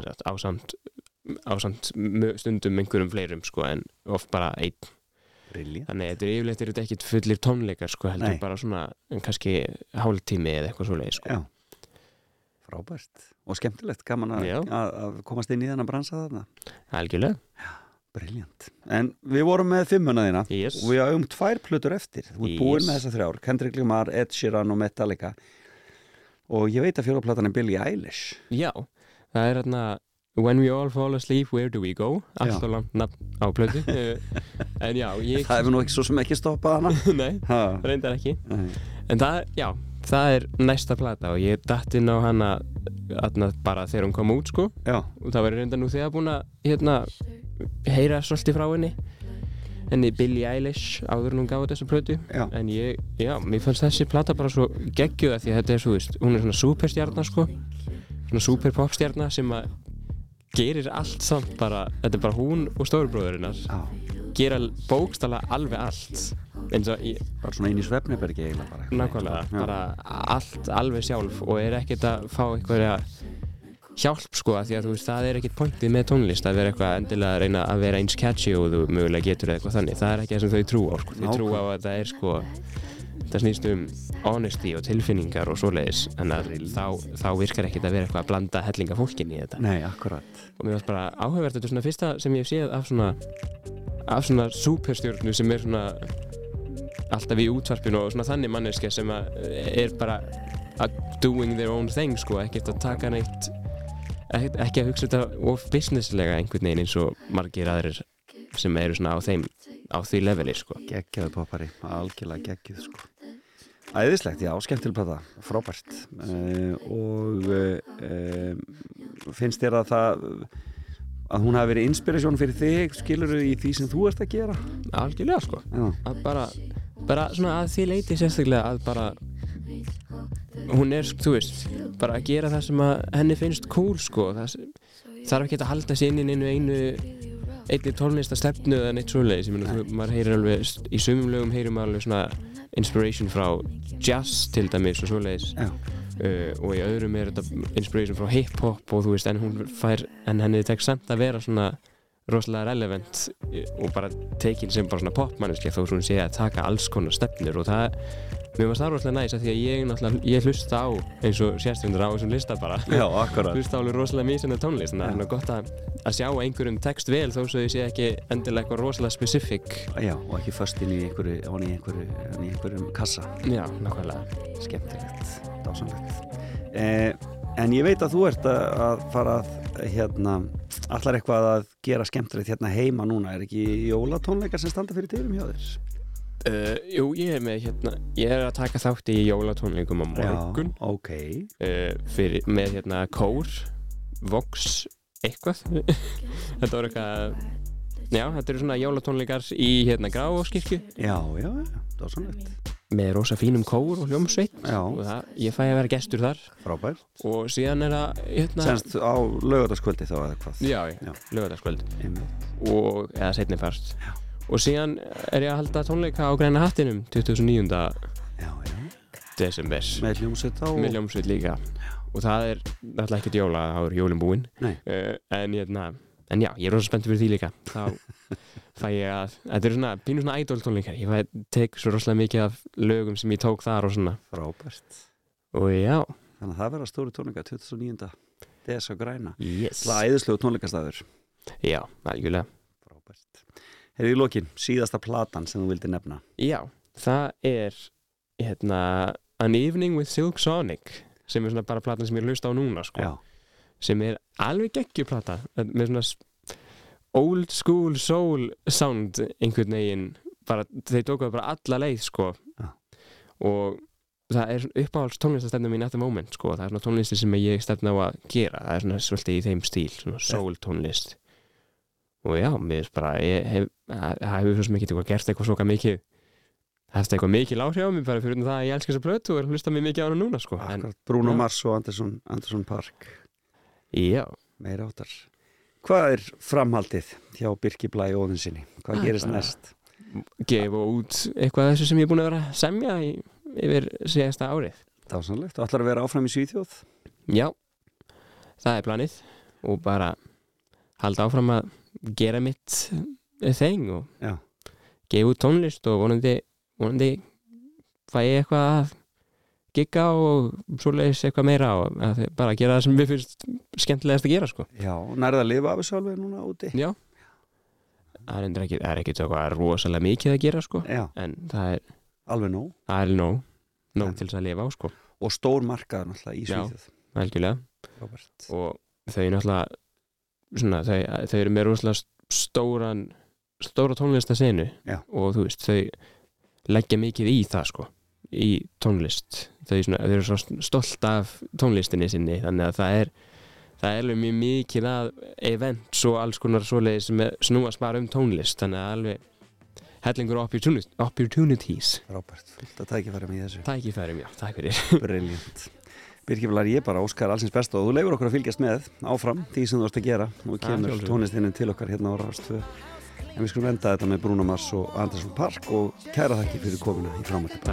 ásamt mö- stundum einhverjum fleirum sko, en oft bara einn Brilliant. þannig að þetta er yfirleitt er þetta ekkit fullir tónleikar sko, heldur Nei. bara svona kannski hálftími eða eitthvað svoleið sko. Já, frábært og skemmtilegt, gaman að, Já. komast inn í þennan bransa þarna algjörlega, Brilliant. En við vorum með fimmuna þína yes og við hafum tvær plötur eftir ert Yes. búin með þessar þrjár, Kendrick Lamar, Ed Sheeran og Metallica og ég veit að fjóraplatan er Billie Eilish Já, það er hérna When we all fall asleep, where do we go? Allt Já. og langt nafn á plötu [laughs] En já, ég Það hefur nú ekki svo sem ekki stoppað hana [laughs] Nei, ha. reyndar ekki Nei. En það, já, það er næsta plata og ég datt inn á hana atna, bara þegar hún kom út sko Já, og það var reyndar nú þegar búin að hérna, heyra svolítið frá henni henni Billie Eilish áður en hún gaf þessa plötu. En ég, já, mér fannst þessi plata bara svo geggjuða því að þetta er svo, veist, hún er svona superstjarnar sko. Svona superpopstjarnar sem að gerir allt samt bara, þetta er bara hún og stóribróðurinnar já. Gera bókstala alveg allt. Eins og ég, Bara svona í svefnibergi eiginlega bara. Nákvæmlega, bara allt alveg sjálf og er ekkert að fá einhverja hjálp sko að því að þú veist það er ekkert pointið með tónlist að vera eitthvað endilega að reyna að vera eins catchy og þú mögulega getur eitthvað þannig. Það er ekki það sem þau trú á sko. þau trú á að það er sko það snýst um honesty og tilfinningar og svoleiðis en þá, þá virkar ekkert að vera eitthvað að blanda hellinga fólkin í þetta. Nei, akkurat. Og mér varst bara áhugavert þetta er svona fyrsta sem ég hef séð af svona af svona superstjórnu sem er svona alltaf í útvarpinu og svona þannig manneska sem er bara doing their own thing sko, ekkert að taka neitt ekki, að hugsa þetta of businesslega einhvern veginn eins og margir aðrir sem eru svona á þeim á því leveli sko. Geggjaðu poppari, algjörlega geggjuð sko. Æðislegt, já, skemmtileg plata, frábært. Uh, og uh, finnst þér að það að hún hafi verið inspirasjón fyrir þig skilur í því sem þú ert að gera? Algjörlega sko. Bara, bara svona að því leiti sérstaklega að bara hún er, þú veist, bara að gera það sem að henni finnst cool sko. Það sem- þarf ekki að halda sér inn í einu einu einni tónlista stefnu eða neitt svoleiðis, ég meina, þú- maður heyrir alveg í sumum lögum heyrir maður alveg svona inspiration frá jazz til dæmis og svoleiðis. Uh, og í öðrum er þetta inspiration frá hip-hop og þú veist, en hún fær en henni tekst samt að vera svona rosalega relevant og bara tekin sem bara svona popmanniski þó svo hún sé að taka alls konar stefnur og það, mér varst það rosalega næs að því að ég náttúrulega, ég hlusta á eins og sérstundur á þessum lista bara. Já, akkurat. Hlusta alveg rosalega mísandi tónlist þannig að það er gott að, að sjá einhverjum text vel þó svo ég sé ekki endilega eitthvað rosalega specific. Já, og ekki föst inn í einhverju, hon í einhverju, inn í einhverjum kassa. Já, nákvæmlega. Skemmtilegt, dásanlegt eh, en ég veit að þú ert að, að fara að hérna, allar eitthvað að gera skemmtilegt hérna heima núna. Er ekki jólatónleikar sem standa fyrir Uh, jú, ég er með hérna, ég er að taka þátt í jólatónleikum á morgun. Já, ok. Uh, fyrir, með hérna kór, vox, eitthvað. [laughs] Þetta voru eitthvað já, þetta eru svona jólatónleikar í hérna Gráskirkju Já, já, það var svona eitt með rosa fínum kór og hljómsveit. Já, og það, ég fæ að vera gestur þar. Frábær og síðan er það hérna, Senst á lögataskvöldi þá eða hvað? Já, Já. já, Einmitt. og, eða setni part og síðan er ég að halda tónleika á Græna hattinum 2009. Já, já, desember. Með hljómsveit á með hljómsveit líka. Og það er náttúrulega ekkert jóla, það er jólin búinn uh, en hérna en já, ég er rosa spenntið fyrir því líka. Þá [laughs] fæ ég að, þetta er svona pínu svona idol tónleikar, ég fæ, tek svo rosalega mikið af lögum sem ég tók þar og svona. Frábært. Og já, Þannig að það verða stóri tónleika 2009. DS á græna. Yes. Það er æðislegu tónleikastæður já, algjörlega. Frábært Hefur í lokin, síðasta platan sem þú vildi nefna. Já, það er hérna An Evening with Silk Sonic sem er svona bara platan sem ég hlusta á núna sko. Sem er alveg geggjuplata með svona old school soul sound einhvern veginn bara, þeir tókuðu bara alla leið sko. Já. og það er uppáhalds tónlistastefnum mín at the moment sko, það er svona tónlisti sem ég stefna á að gera það er svona svolítið í þeim stíl svona soul tónlist og já, mér finnst bara það það hefur svo eitthvað gert eitthvað svoka mikið það hefst eitthvað mikið láhrif á mig bara fyrir það að ég elska þessa plötu og er að hlusta mér mikið á hana núna sko en, Bruno já. Mars og Anderson, Anderson Park já, meira áttar Hvað er framhaldið hjá Birki Blæ og Óðinsinni? Hvað Það er gerist næst? gefa út eitthvað af þessu sem ég er búin að vera að semja í, yfir síðasta árið Dásanlegt, og ætlar að vera áfram í Svíþjóð? já, það er planið og bara halda áfram að gera mitt þeng og Já. gefa út tónlist og vonandi, vonandi fæ ég eitthvað að gigga og svoleiðis eitthvað meira og að bara gera það sem við finnst skemmtilegast að gera sko Já, nærða að lifa af þessu alveg núna úti? já það er, ekki, það er ekki rosalega mikið að gera sko Já, en það er, alveg nóg það er nóg nóg En- til þess að lifa á sko og stór markaður náttúrulega í Já. Svíþjóð algjörlega Robert. og þau náttúrulega svona, þau, þau eru með rosalega stóran stóra tónlistasenu og þú veist, þau leggja mikið í það sko í tónlist. Þau, svona, þau eru svo stolt af tónlistinni sinni þannig að það er það er alveg mjög mikið að events og alls konar svoleiðis sem snúast bara um tónlist þannig að alveg hellingur opportunities, Robert, fullt að tækifæra með þessu. Tækifærum, já, takk fyrir. Briljant [laughs] Birgir Blæri, ég bara óskar allsins besta og þú leifur okkur að fylgjast með áfram því sem þú ert að gera og kemur tónlistinnin til okkar hérna á Rástfö en við skulum enda þetta með Bruno Mars og Anderson Park og kæra þakki fyrir komuna í framhaldi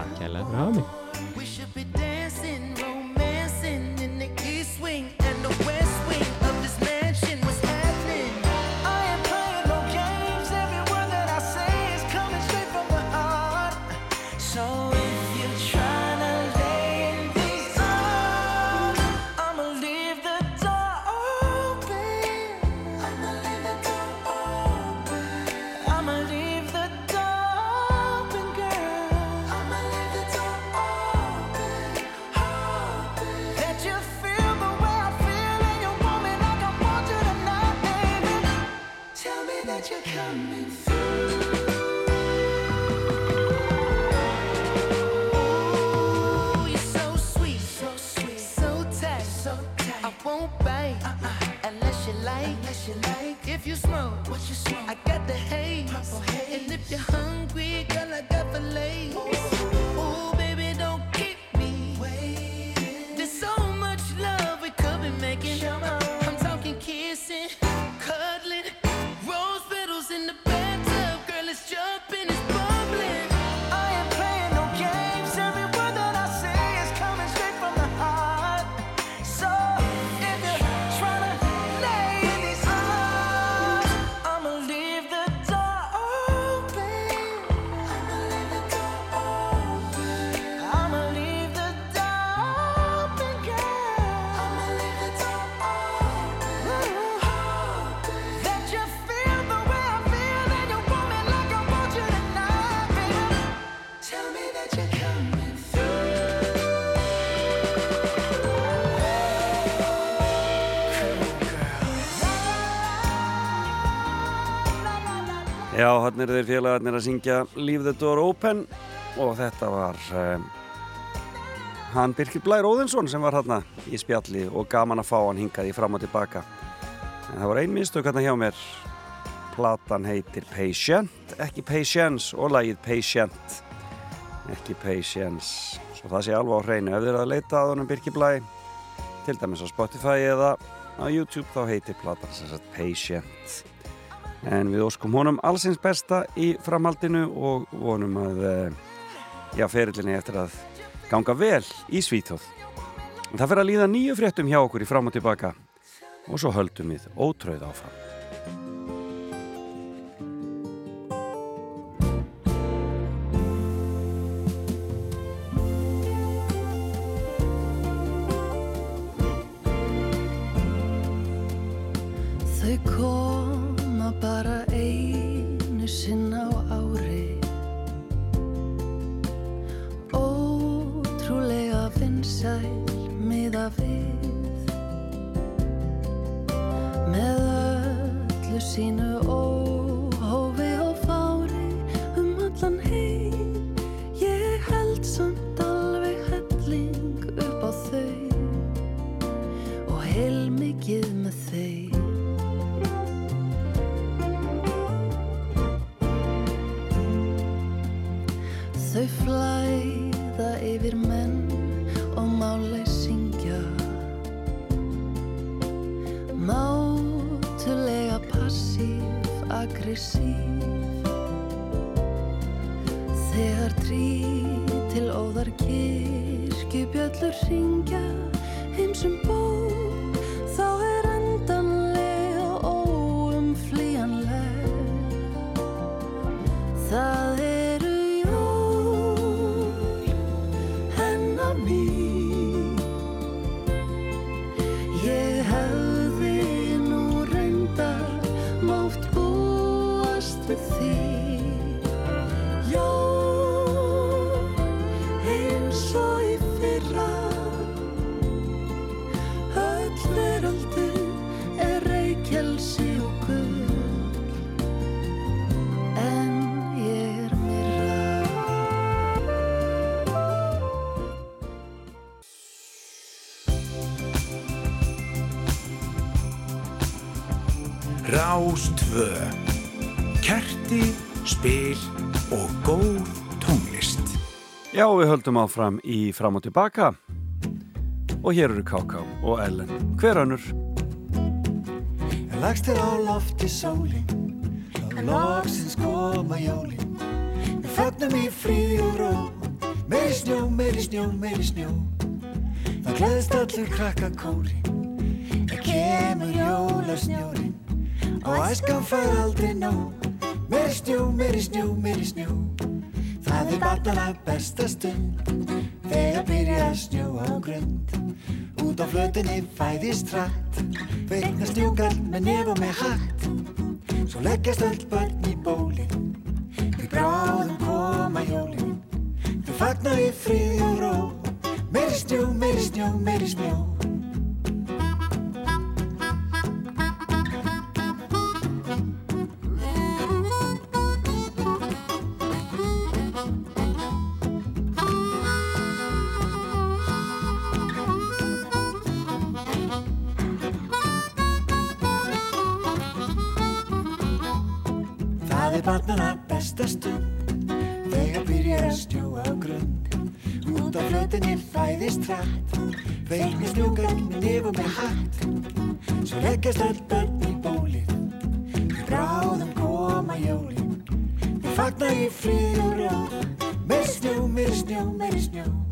hann er þeir félagarnir að syngja Leave the Door Open og þetta var um, hann Birkir Blær Óðinsson sem var hann í spjalli og gaman að fá hann hingað í fram og tilbaka. En það var ein mistök hann hjá mér. Platan heitir Patient, ekki Patience og lagið Patient, ekki Patience. Svo það sé alveg á hreinu. Ef þið er að leita að honum Birkir Blær, til dæmis á Spotify eða á YouTube, þá heitir platan sem sagt Patient. En við óskum honum allsins besta í framhaldinu og vonum að eh, já, ferillinni eftir að ganga vel í Svíþjóð. En það fyrir að líða nýju fréttum hjá okkur í fram og tilbaka og svo höldum við ótröð áfram. Þau koma við Með öllu sínu Rástvö Kerti, spil og góð tónlist Já, við höldum áfram í fram og tilbaka og hér eru K.K. og Ellen. Hver önnur? En lagst er á lofti sólin Og loksins koma jólin Við fögnum í fríði og ró Meiri snjó, meiri snjó, meiri snjó Það gleðst allur krakka kóri Það kemur jólasnjórin Og æskan fær aldrei nóg. Meiri snjó, meiri snjó, meiri snjó. Það er barnana besta stund Þegar byrja að snjóa á grund. Út á flötinni fæðist hratt Veikna snjúkall með nef og með hatt. Svo leggjast öll börn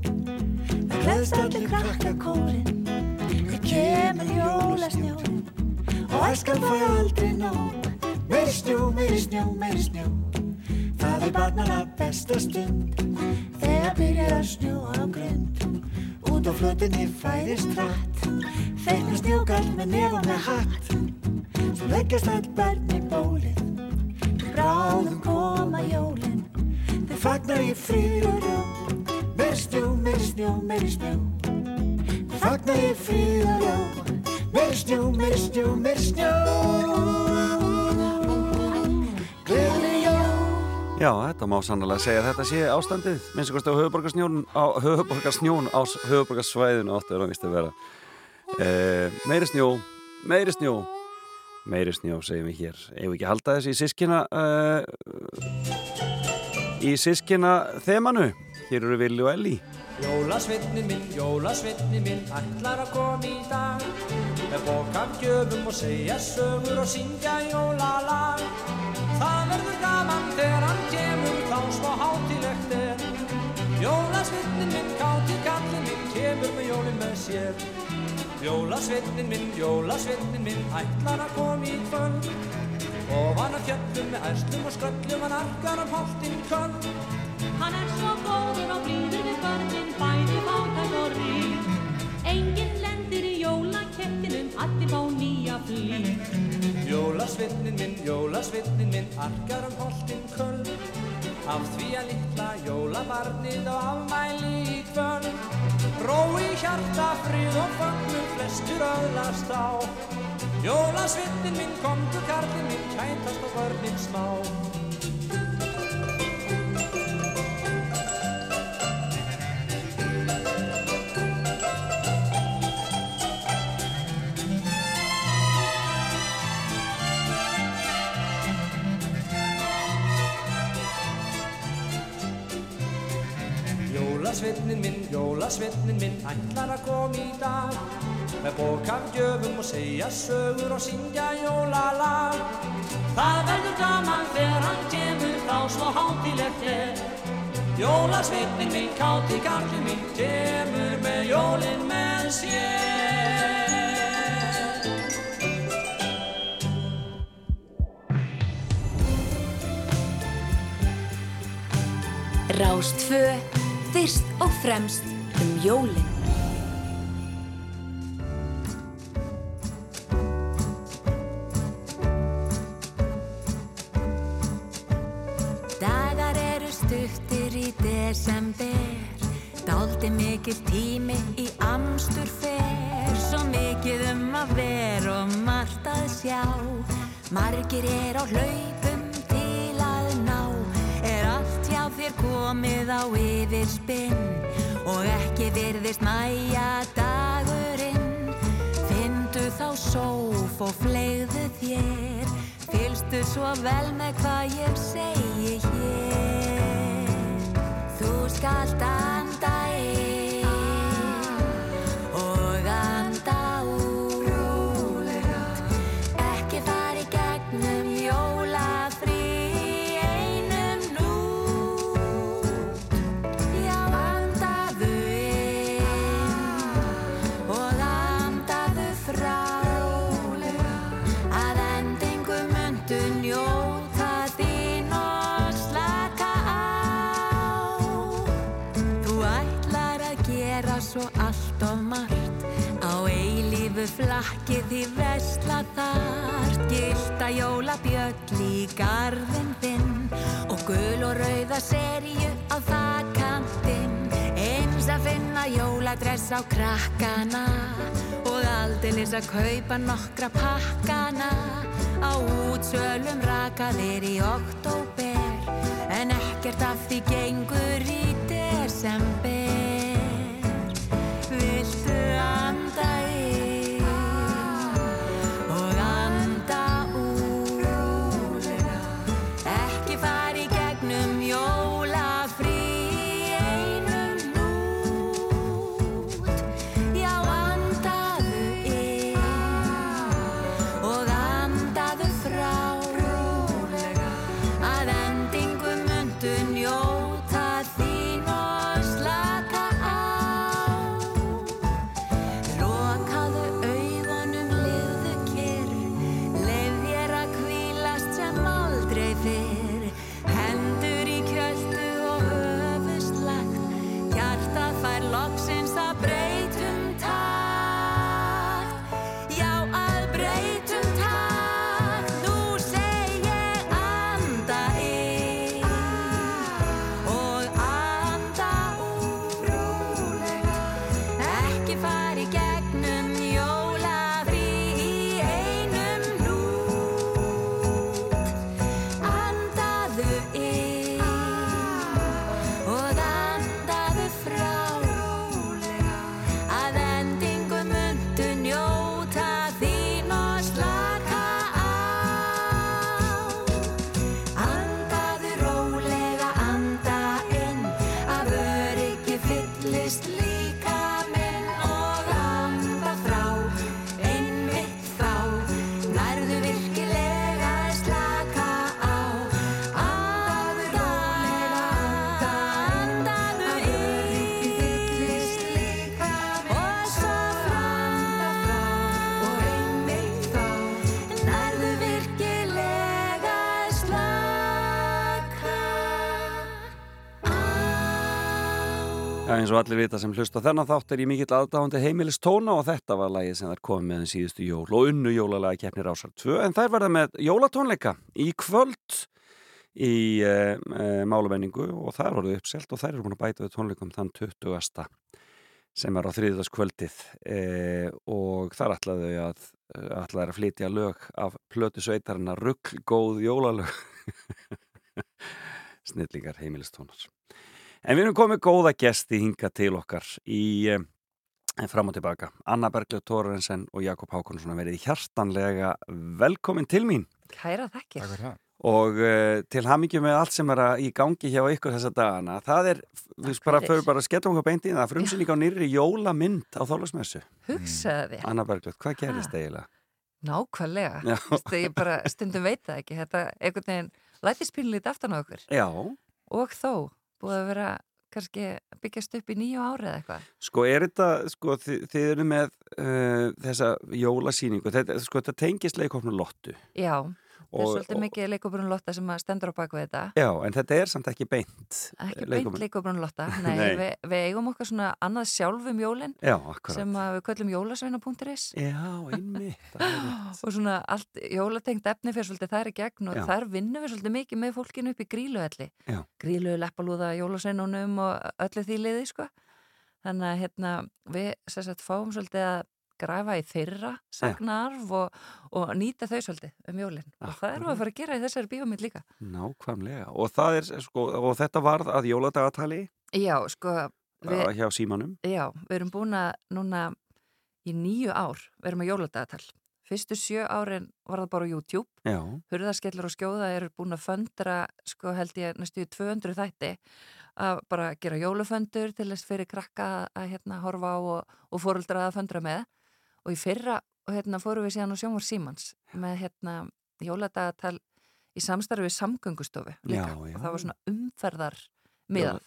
Það gleðst allir krakka kórin Það kemur jólasnjórin Og æskan fær aldrei nóg Meiri snjó, meiri snjó, meiri snjó Það er barnana besta stund Þegar byrjar að snjóa á grund. Út á flötinni fæðist hratt Feikna snjókall með nef og með hatt. Svo leggjast all börn í bólið bráðum koma jólin. Þau fagna í og ró Meiri snjó, meiri snjó, meiri snjó. Fagna í frið og ró Meiri snjó, meiri snjó, meiri snjó. Gleðileg Já, þetta má sannlega segja þetta sé ástandið minnst að á höfuborgarsnjón á höfuborgarsnjón á höfuborgarsvæðinu áttu er að vist að vera. Eh, meiri snjó, meiri snjó meiri snjó segjum við hér. Ef við ekki halda þessi í sískina uh, í sískina þemanu hér eru Vili og Elli Jólasveitnin minn, jólasveitnin minn, ætlar að koma í dag. Með bókaf gjöfum og segja sögur og syngja jólalag Það verður gaman þegar hann kemur, þá smá hátilegt er. Jólasveitnin minn, káti kallin minn, kemur með jólin með sér. Jólasveitnin minn, jólasveitnin minn, ætlar að koma í kvöld Ofan að fjöllum með ærslum og sköllum, hann arkar um holtinn köld Hann er svo góður og blíður við börnin, bæði fátæk og rík. Enginn lendir í jólakettinum, allir fá nýja flýk. Jólasveitnin minn, jólasveitnin minn, arkar um holtinn köld Af því að litla jólabarnið á afmæli í kvöld Rói hjarta, frið og fögnum, flestur öðlast á Jólasveitnin minn, komdu karlinn minn, kætast og börnin smá Jólasveitnin minn, jólasveitnin minn, ætlar að koma í dag. Með bókaf gjöfum og segja sögur og syngja jólalag Það verður gaman þegar hann kemur, þá svo hátilegt er. Jólasveitnin minn, káti kallin minn, kemur með jólin með sér. Rástfö, fyrst og fremst um jólin. Dagar eru stuttir í desember, dálti mikil tími í amstur fer, svo mikið um að vera og margt að sjá, margir er á hlaupum þér komið á yfirspinn og ekki virðist næja dagurinn, findu þá sóf og flegðu þér, fylgstu svo vel með hvað ég segi hér. Þú skalt anda inn eilífu flakki því vesla þar. Gilda jólabjöll í garðin þinn. Og gul og rauða serju á þakkantinn Eins að finna jóladress á krakkana. Og aldeilis að kaupa nokkra pakkana. Á útsölum rakaðir í oktober En ekkert af því gengur í desember Já, eins og allir vita sem hlust á þennan þátt er ég mikill aðdáðandi heimilis tóna og þetta var lagið sem þær komið með um síðustu jól og unnu jólalega keppnir ásar 2 en þær verða með jólatónleika í kvöld í e, e, málumenningu og það er orðið uppselt og þær eru búin að bæta við tónleikum þann 20. sem er á þriðdagskvöldið e, og þar ætlaðu að ætlaðu að flytja lög af plötu sveitarina ruggl góð jólalög [laughs] snillingar heimilistónar En við erum komið góða gesti hinga til okkar í eh, fram og tilbaka. Anna Bergljóð Tórensen og Jakob Hákonarsson verið hjartanlega velkomin til mín. Kæra þakkir. Takk fyrir það. Og uh, til hamingjum með allt sem er í gangi hjá ykkur þessa dagana. Það er, við bara fyrir bara að sketta okkur beint í það, frumsynning á nýri jólamynd á Þorlagsmessu. Hugsaði þið. Anna Bergljóð, hvað gerist eiginlega? Nákvæmlega. Ég bara stundum veit það ekki. Þetta einhvern veginn lætist pínlítið aftan á okkur. Já, Og þó, búið að vera kannski byggjast upp í nýju ári eða eitthvað. sko er þetta, sko þið, þið eru með uh, þessa jólasýningu, þetta, sko þetta tengist leikofnum lottu. Já, það er svolítið mikið leikóbrun Lotta sem stendur á baku þetta. Já, en þetta er samt ekki beint. Ekki leikofnum. beint leikóbrun Lotta. [laughs] Nei, Nei. Við, við eigum okkar svona annað sjálf um jólinn sem við köllum jólasveina.is Já, einmitt. [laughs] og svona allt jólatengt efni fyrir svolítið þær í gegn og Já. þar vinnum við svolítið mikið með fólkinu upp í gríluhelli grílu, leppalúða, jólasveinunum og öllu því liði sko þannig að hérna við sagt fáum svolítið að græfa í þeirra sagnarf og, og nýta þau svolítið um jólinn og það erum við að fara að gera í þessari bíómynd líka. Nákvæmlega. Og, er, sko, og þetta varð að jóladagatali Já, sko við, hjá símanum. Já, við erum búin að núna í nýju ár við erum að jóladagatal. Fyrstu sjö árin var það bara á YouTube. Já. Hurðaskellur og skjóða eru búin að föndra sko held ég næstu í 200 þætti að bara gera jóluföndur til þess fyrir krakka að hérna horfa á og, og fóruldra að föndra með og í fyrra og hérna fórum við síðan á sjónvar Símans með hérna jóladagatal í samstarfi við samgöngustofu líka Já, já. og það var svona umferðar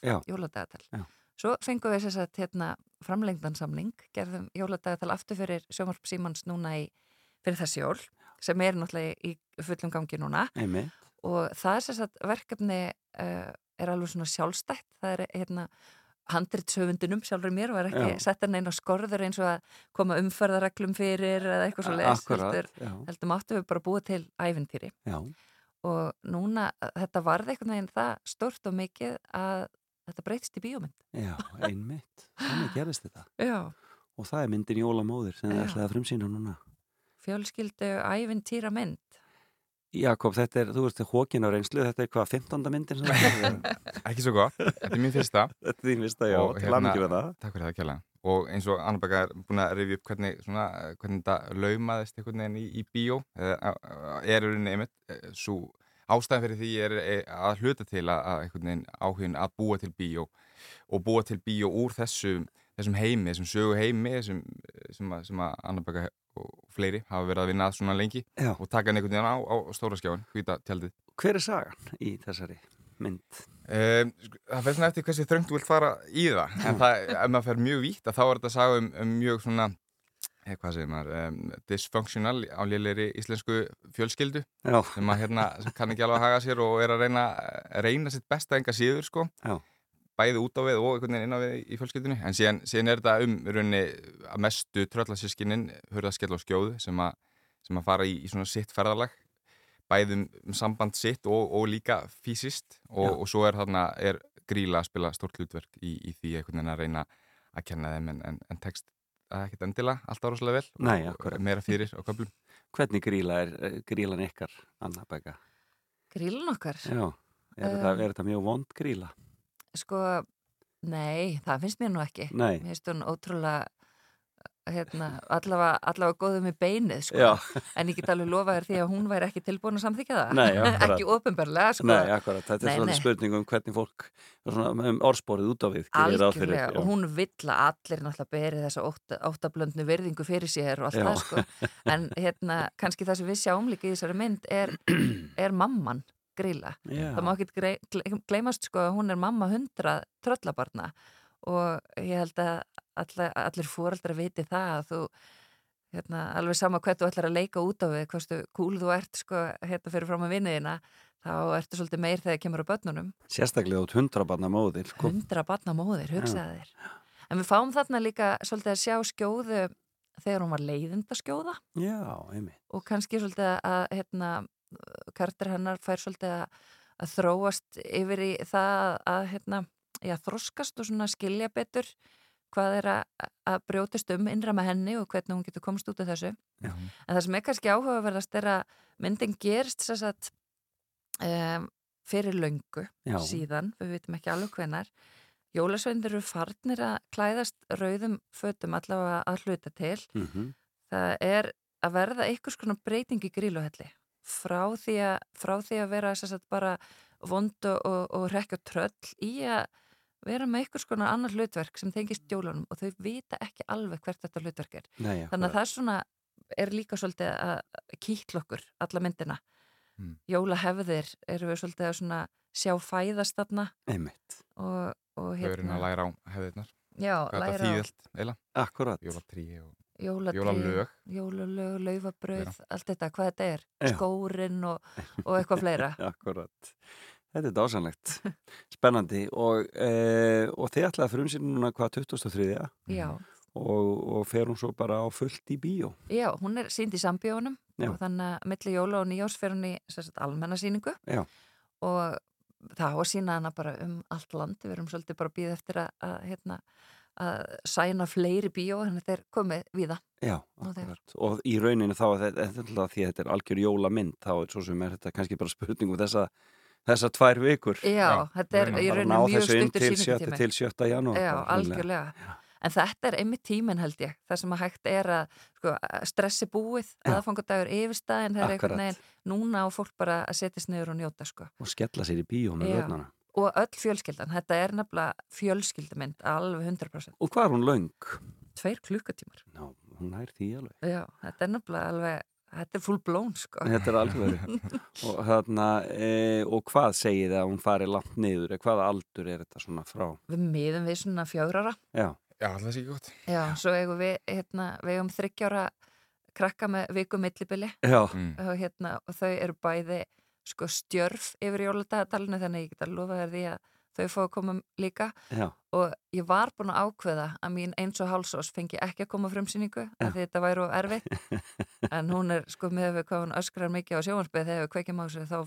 já. jóladagatal. Svo fengum við þess að hérna framlengdansamning, gerðum jóladagatal aftur fyrir sjónvarp Símans núna í fyrir þessi jól, sem er náttúrulega í fullum gangi núna Einmitt. og það er þess að verkefni uh, er alveg svona sjálfstætt það er hérna handritshöfundunum sjálfur mér var ekki sett hann einn á skorður eins og að koma umferðarreglum fyrir eða eitthvað svo Akkúrat, heldur, heldur máttu við bara búa til ævintýri Já. og núna þetta varði einhvern veginn það stórt og mikið að þetta breytist í bíómynd Já, einmitt. Þannig gerist þetta. Já. Og það er myndin Jólamóðir sem Já. ætlaði að frumsýna núna. fjölskyldu ævintýra mynd Jakob, þetta er, þú veist, hókin á reynslu, þetta er hvað, 15. myndin sem það er? [laughs] Ekki svo gott, þetta er mín fyrsta [laughs] Þetta er þín fyrsta, já, til hamingju með það. Takk fyrir það, Kjalla Og eins og Anna Begga er búin að rifja upp hvernig, svona, hvernig þetta laumaðist einhvern veginn í, í bíó er rauninni einmitt svo ástæðan fyrir því er eh, að hluta til að, að einhvern veginn áhugin að búa til bíó og búa til bíó úr þessum, þessum heimi, þessum sögu heimi sem, sem, að, að Anna Begga og fleiri hafa verið að vinna að svona lengi Já. og taka hann einhvern veginn á, á stóra skjáin, hvita tjaldið Hver er sagan í þessari mynd? Um, það fyrir svona eftir hversu þröngt þú vilt fara í það en það, ef maður fer mjög vítt þá er þetta saga um, um mjög svona eh, hvað segir maður, um, dysfunctional á lélegri íslensku fjölskyldu sem, að, hérna, kann ekki alveg að haga sér og er að reyna, reyna sitt besta enga síður sko Já. Bæði út á við og einhvern veginn inn á við í fjölskyldunni. En síðan, síðan er þetta um í rauninni að mestu tröllasískinin hurðaskell og skjóð sem að, sem að fara í, í svona sitt ferðalag bæði um, um samband sitt og, og líka fysiskt. Og, og svo er þarna er gríla að spila stort hlutverk í, í því einhvern veginn að reyna að kenna þeim en, en, en text að ekkert endilega alltaf rosalega vel Nei, og meira fyrir á köflum. [laughs] Hvernig gríla er, eh, grílan ykkar, Anna Begga? Grílan okkar? Já, er, Um, þetta, er þetta mjög vond gríla? Sko, nei, það finnst mér nú ekki. Nei. Mér finnst hún ótrúlega, hérna, allavega, allavega góðu með beinið, sko. Já. En ég get alveg lofa þér því að hún væri ekki tilbúin að samþykja það. Nei, akkurat. [laughs] ekki ofinbarlega, sko. Nei, akkurat, þetta er Nei, svona nei. spurning um hvernig fólk svona, um orðsporið út á við Algjörlega, og hún vill að allir náttúrulega beri þessa ótta, óttablöndnu verðingu fyrir sér og allt Já. það, sko. En hérna, kannski það sem við sjáum líka í þessari mynd er, [clears throat] er mamman gríla. Já. Það má ekki gleymast, sko, að hún er mamma hundra tröllabarna og ég held að allir, allir fóreldrar viti það að þú hérna, alveg sama hvað þú ætlar að leika út á við, hversu kúl þú ert sko, hérna fyrir fram að vinniðina þá ertu svolítið meir þegar kemur á börnunum Sérstaklega út hundra barna móðir sko. hundra barna móðir, hugsaði þér en við fáum þarna líka svolítið að sjá skjóðu þegar hún var leiðinda skjóða Já, og kannski svolítið að hérna, kartur hennar fær svolítið að, að þróast yfir í það að hérna, já, þroskast og svona skilja betur hvað er að, að brjótist um innra með henni og hvernig hún getur komst út af þessu Já. en það sem er kannski áhugaverðast er að myndin gerst þess að um, fyrir löngu Já. síðan, við vitum ekki alveg hvenar Jólasveindir eru farnir að klæðast rauðum fötum allavega að hluta til Mhm. það er að verða einhvers konar breyting í gríluhelli frá því að, frá því að vera sem sagt, bara vond og, og, og rekja tröll í að vera með einhvers konar annar hlutverk sem tengist jólunum og þau vita ekki alveg hvert þetta hlutverk er. Nei, þannig að það er svona er líka svolítið að kýtla okkur alla myndina. Mm. jólahefðir eru við svolítið að svona sjá fæðast þarna Einmitt. og, og Þau eru hérna að læra á hefðirnar. Já, Hvað læra á- þetta þýðilt, eiginlega? Akkurat. Jólatrí og Jólalög jólalög, laufabrauð, allt þetta, hvað þetta er, Já. skórin og, og eitthvað fleira. [laughs] Akkurat Þetta er dásanlegt Spennandi og, e, og þið ætlaði um sín núna hvað 2003 Já. og, og fer hún svo bara á fullt í bíó Já, hún er sínd í sambíónum Já. og þannig að milli jóla og nýjás fer hún í sem sagt, almenna síningu Já. og það á að sína hana bara um allt land, við erum svolítið bara að býða eftir að, að, hérna, að sæna fleiri bíó en þetta er komið víða. Já, og í rauninu þá er þetta, því að þetta er algjör jólamynd þá er er þetta kannski bara spurning um þessa, þessa tvær vikur Já, þetta er í ná mjög inn stuttur til sjötta- sýningartími. til 7. janúar Já, algjörlega. En þetta er einmitt tíminn held ég, það sem að hægt er að sko, að stressi búið, aðfangadagur yfirstæðin, það er einhvern veginn núna á fólk bara að setjast niður og njóta sko. og skella sér í bíó með Já. vörnana Og öll fjölskyldan, þetta er nefnilega fjölskyldumynd, alveg 100%. Og hvað er hún löng? Tveir klukkutímar. Já, hún nær því alveg Já, þetta er nefnilega alveg, þetta er full blown sko. Þetta er alveg [laughs] og, þarna, e, og hvað segir það að hún fari langt niður hvaða aldur er þetta svona frá Við miðum við svona fjárara. Já, Já, það sé ekki gott Já, svo eigum við, hérna, við eigum þryggjára krakka með viku millibili Já. Mm. og, hérna, og þau eru bæði sko stjörf yfir jóladagalinu þannig að ég get að lofa þér því að þau fá að koma líka. Já. og ég var búin að ákveða að mín eins og hálsós fengi ekki að koma frumsýningu af því þetta væri of erfitt. [laughs] En hún er sko með við hvað hún öskrar mikið á sjónvarpið þegar við kveikjum á sig þá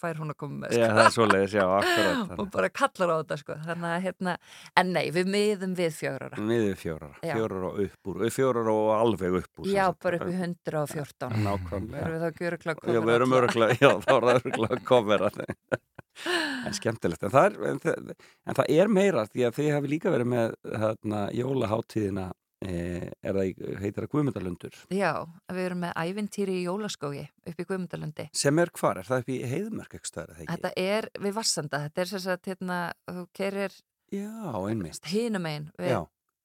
fær hún að koma með Já, það er svoleiðis, já, akkurat [laughs] og bara kallar á þetta sko. Þannig að hérna, en nei, við miðum við fjárara Miður fjórara, fjórara og upp úr fjórara og alveg upp úr sem Já, bara upp í 114 Nákvæmlega. Erum við þá gjöruglega Já, við erum öruglega, já, þá er það öruglega komver en skemmtilegt. En það, er, en, það, er meira því að þið hafi líka verið með hérna, jólaháttíðina er það, heitir það Guðmundalundur Já, við erum með ævintýri í jólaskógi upp í Guðmundalundi sem er hvar, er það upp í heiðmörk ekki ekki? Þetta er við Vassanda, þetta er sem sagt hérna, þú kerir hinum einn við,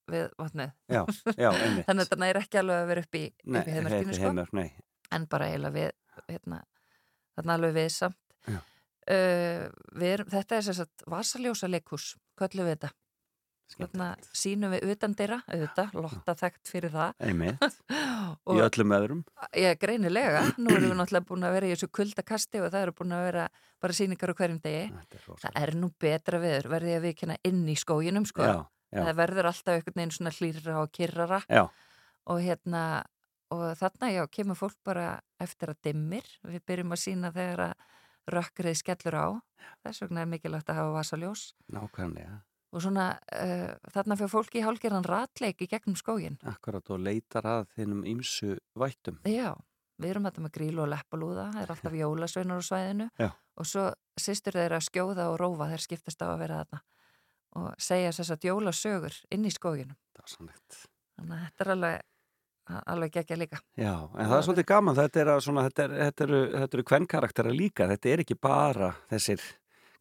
við vatnið. Já, já, [laughs] einmitt. Þannig að þetta er ekki alveg að vera upp í, í heiðmörkinu sko. En bara eiginlega við hérna, þarna alveg við samt. Uh, við erum, Þetta er sem sagt vasaljósa leikhús, köllum við þetta Þarna sínum við utan dyrra, auðvitað, lotta þekkt fyrir það Einmitt, [laughs] Og- í öllum öðrum Ég greinilega, [clears throat] nú erum við náttúrulega búin að vera í þessu kuldakasti og það eru búin að vera bara síningar á hverjum degi. Það er nú betra viður, verði að við kynna inn í skóginum, sko. Já, já. Það verður alltaf einhvern veginn svona hlýrra og kyrrara Já, og hérna, og þarna já, kemur fólk bara eftir að dimmir. Við byrjum að sína þegar að rökkrið skellur á. Þess vegna er mikilvægt að hafa vasaljós. nákvæmlega Og svona, uh, þarna fyrir fólki í hálgerðan ratleik í gegnum skógin. Akkurat og leitar að þinnum ýmsu vættum Já, við erum þetta með grílu og leppalúða, það er alltaf jólasveinar á svæðinu Já. og svo sýstur þeir að skjóða og rófa þeir skiptast á að vera þarna og segja þess að jólasögur inn í. Dásanlegt. Þannig að þetta er alveg, alveg geggja líka. Já, en það er svolítið gaman, þetta, er þetta, er, eru, þetta eru kvennkaraktera líka, þetta er ekki bara þessir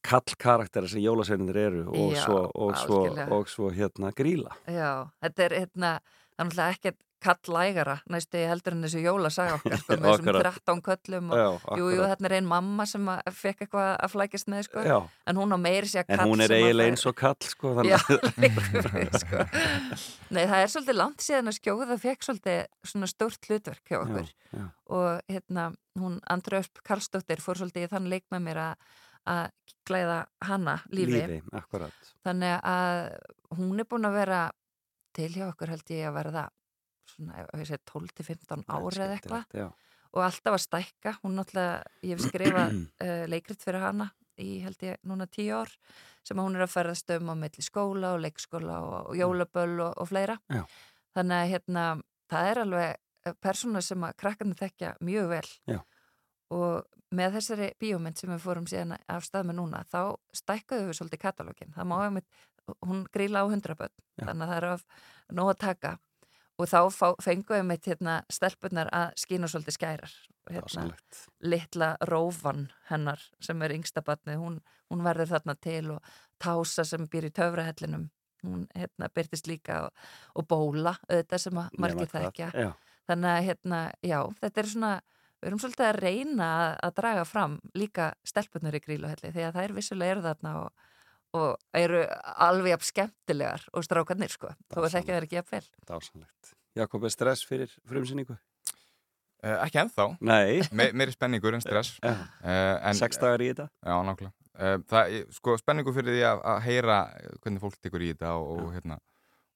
kallkaraktera sem jólasveinir eru og, Já, svo, og, svo, og svo hérna gríla. Já, þetta er hérna, það er náttúrulega ekkert kallægara næstu heldur en þessu jólasaga okkar sko, [laughs] með þessum akkurat. 13 köllum og Já, jú, jú, þarna er ein mamma sem að fekk eitthvað að flækjast með sko, Já. en hún á meiri sér En kall hún er að eiginlega eins og kall sko [laughs] þannig Já, að- við, sko. [laughs] Nei, það er svolítið langt síðan að skjóða fekk svolítið stórt hlutverk hjá okkur og hérna hún Andra Ösp Karlsdóttir fór svolítið í þann leik með mér að að glæða hana lífi. Lífi, akkurat. Þannig að hún er búin að vera til hjá okkur held ég að verða svona, ef ég segi 12-15 ári eða eitthvað. og alltaf að stækka. Hún náttúrulega, ég hef skrifað uh, [clears throat] leikrit fyrir hana í held ég núna tíu ár sem hún er að ferðast um á milli skóla og leikskóla og, og jólaböll og, og fleira. Já. þannig að hérna, það er alveg persóna sem að krakkarnir þekkja mjög vel. Já. Og með þessari bíómynd sem við fórum síðan af stað með núna þá stækkuðu við svolítið katalógin það má einmitt, hún gríla á hundraböld þannig að það er nóg að taka. Og þá fá, fengu við mitt hérna, stelpunar að skína svolítið skærar hérna, litla rófan hennar sem er yngsta batnið, hún, hún verður þarna til og Tása sem býr í töfrahellinum hún hérna, byrtist líka og, og Bóla, auðvitað sem að margir þekkja. já. þannig að hérna, já, þetta er svona við erum svolítið að reyna að, að draga fram líka stelpunar í gríluhelli því að það er vissulega eru þarna og, og eru alveg skemmtilegar og strákarnir sko, þó að þekka þær ekki jafn vel. Dásanlegt Jakob er stress fyrir frumsýningu? Uh, ekki ennþá. Nei. Me, Meiri spenningur en stress. Uh, en, Sex dagar í þetta? Já, nákvæmlega. Uh, Það, er, sko, spenningur fyrir því að, að heyra hvernig fólk tekur í þetta og, og hérna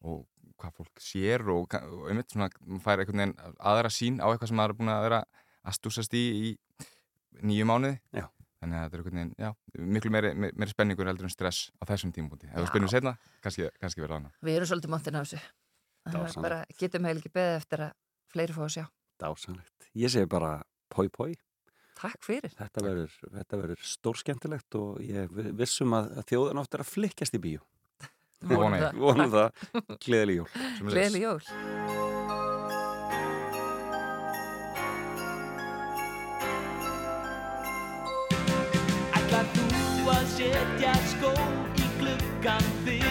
og hvað fólk sér og, og einmitt svona, maður fær einhvern veginn aðra sín á eitthvað sem maður er búin að vera að stúsast í í nýju mánuði. Já. þannig að þetta er einhvern veginn, já, miklu meiri, meiri, spenningur heldur en stress á þessum tímpúti ef við spinnum setna, kannski, kannski verða annað. Við erum svolítið montin á þessu. Það er Dásamlegt. bara, getum heil ekki beðið eftir að fleiri að sjá. Dásanlegt Ég segi bara poi poi. Takk fyrir. Þetta verður, þetta verður stórskemmtilegt og ég vissum að, að þjóðan átt er að flikkast í bíó. Vonum það. Gleðileg jól. Gleðileg jól setja skó í gluggan þinn?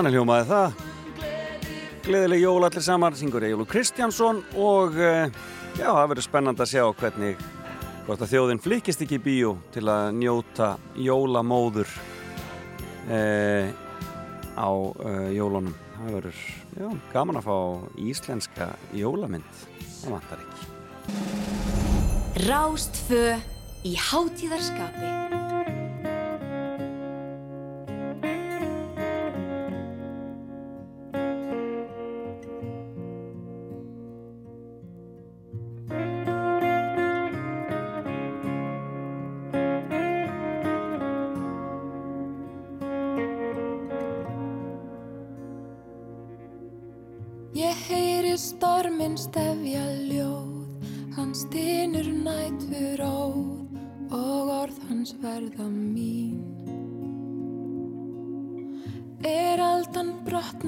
Þannig hljómaði það. Gleðileg jól allir saman, syngur Egilur Kristjánsson og eh, já, það verður spennand að sjá hvernig hvort að þjóðin flikist ekki í bíó til að njóta jólamóður eh, á eh, jólunum. Það verður já, gaman að fá íslenska jólamynd. Það vantar ekki. Rástfö í hátíðarskapi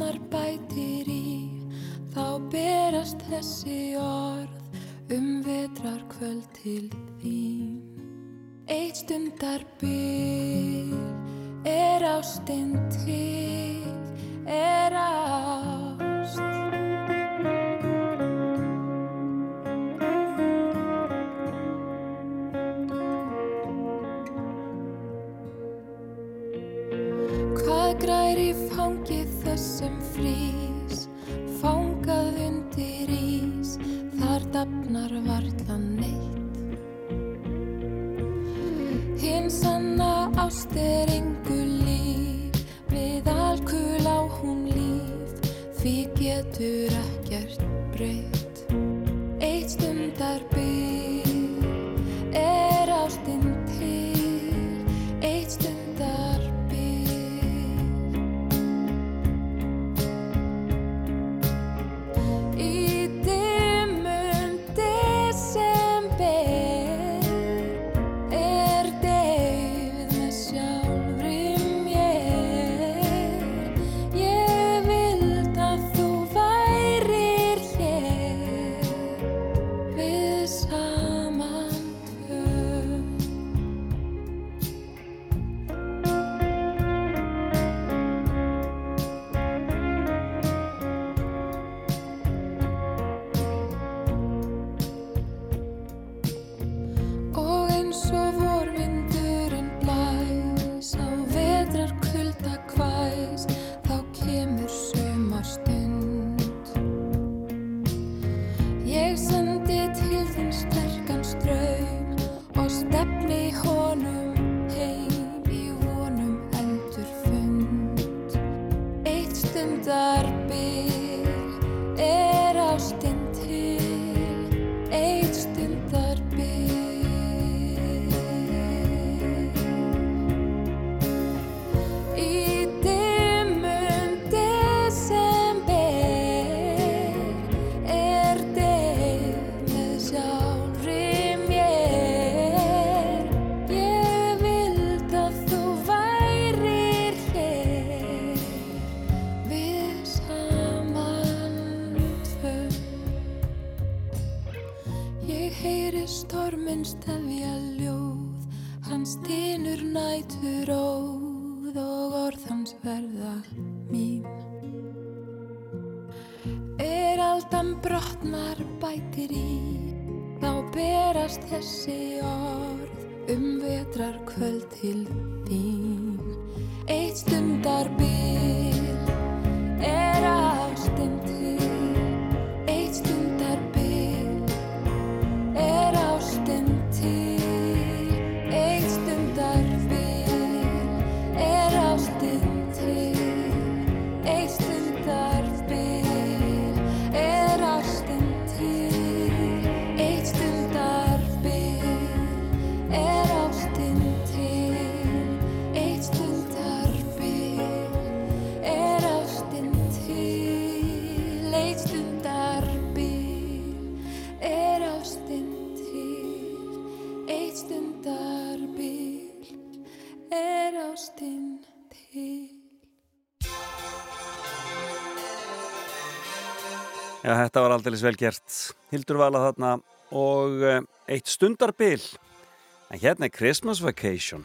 brotnar bætir í, þá berast þessi orð um vetrar kvöld til þín. Eitt stundar bil er ástinn til, er ást. Storminn stefja ljóð, hann stynur nætur óð og orð hans verða mín. Er aldan brotnar bætir í, þá berast þessi orð um vetrar kvöld aldrei vel gert. Hildur vala þarna og eh, eitt stundarbil. En hérna er Christmas Vacation.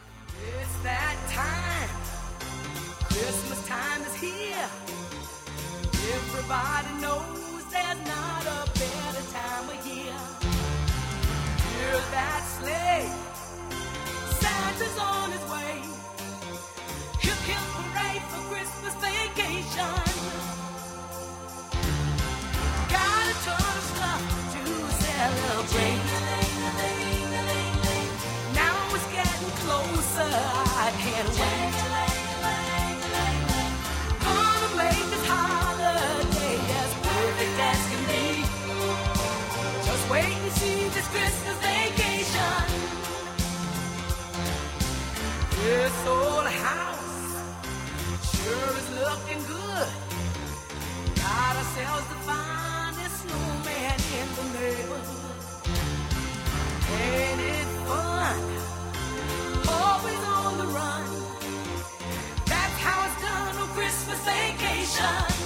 Ourselves the finest snowman in the neighborhood. Ain't it fun? Always on the run. That's how it's done on Christmas vacation.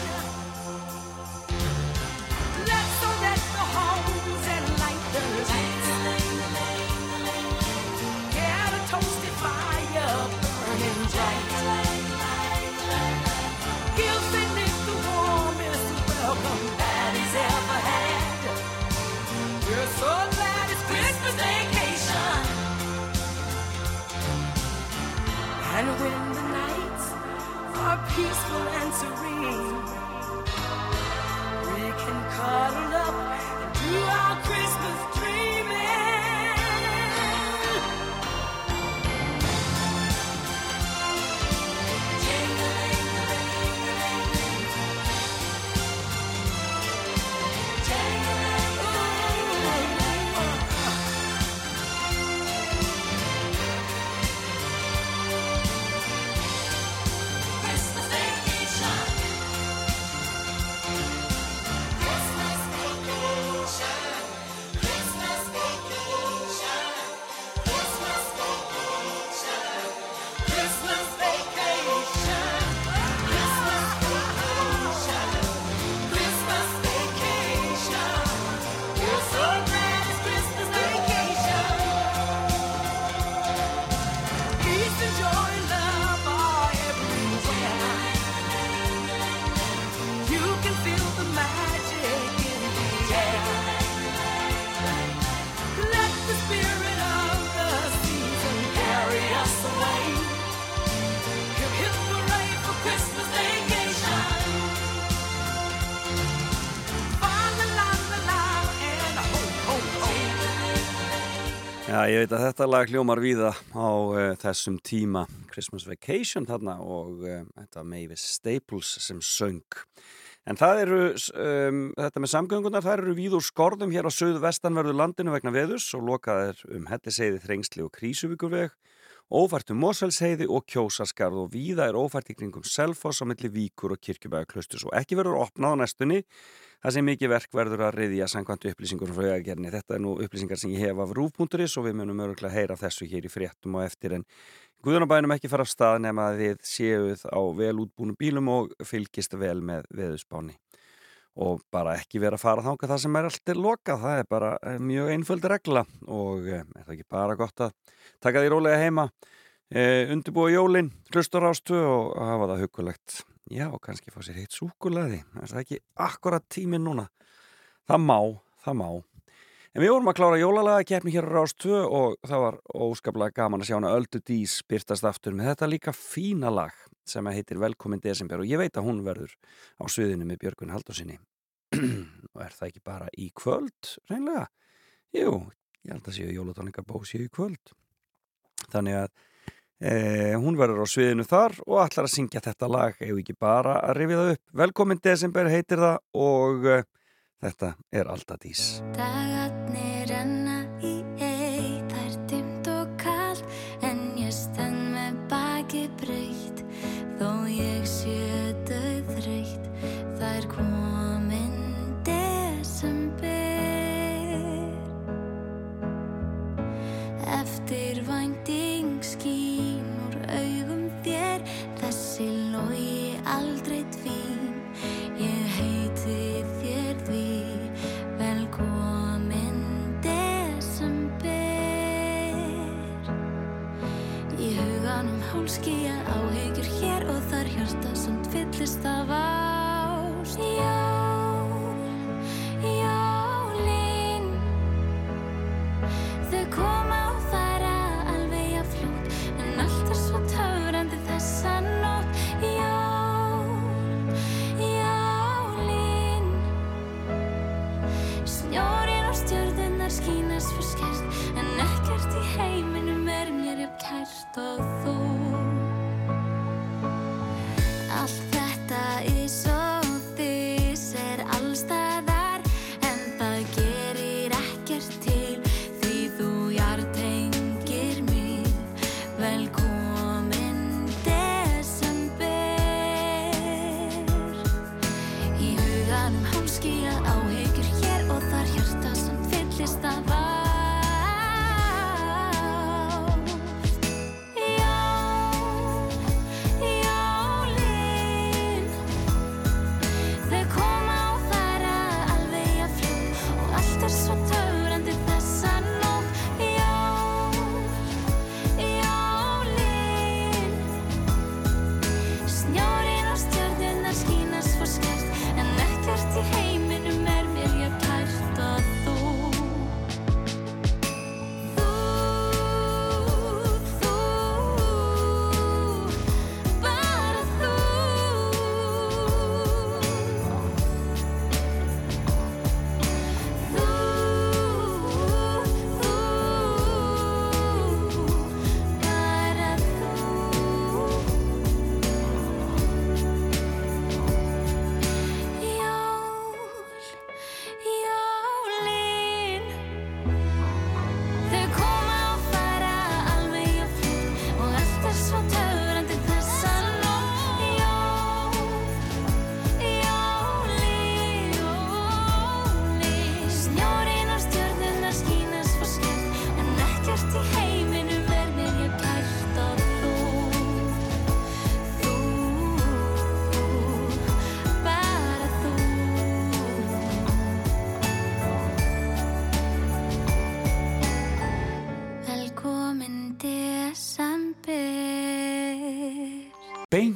Peaceful and serene, Já, ég veit að þetta lag hljómar víða á uh, þessum tíma Christmas Vacation þarna og uh, þetta Mavis Staples sem söng. En það eru, um, þetta með samgöngunar, það eru víð úr skorðum hér á söðu-vestanverðu landinu vegna veðus og lokaðir um helliseiði þrengsli og krísuvíkurveg, ófært um Mosfellsheiði og kjósaskarð og víða er ófært í kringum Selfoss á milli Víkur og Kirkjubæðaklaustus og ekki verður opnað á næstunni Það sem mikið verk verður að reyðja sangkvæmt upplýsingur frá vegagerni. Þetta er nú upplýsingar sem ég hef af rúf.is og við munum öruglega heyra þessu hér í fréttum og eftir en Guðunabænum ekki fara á stað nema að þið séuð á vel útbúnum bílum og fylgist vel með veðusbáni. Og bara ekki vera að fara þánga það sem er alltaf lokað. Það er bara eh, mjög einföld regla og eh, er það ekki bara gott að taka því rólega heima, eh, undirbúa jólinn, hlustur ástu og hafa það hugulegt. Já, kannski fá sér heitt súkulaði. Það er ekki akkurat tíminn núna. Það má, það má. En við vorum að klára jólalaga keppni hér á Rás 2 og það var óskaplega gaman að sjá hana Öldu Dís byrtast aftur með þetta líka fína lag sem heitir Velkomin Desember og ég veit að hún verður á sviðinu með Björgun Haldursinni. [clears throat] og er það ekki bara í kvöld, reynlega? Jú, ég held að séu jólatónleika bó séu í kvöld. Þannig að Eh, hún verður á sviðinu þar og ætlar að syngja þetta lag ef ekki bara að rifja það upp. Velkomin desember heitir það og eh, þetta er Aldadís. Dagarnir renna í eitt, það er dimmt og kallt En ég stend með baki breytt, þó ég sé döð þreytt Það er komin desember Eftir vænting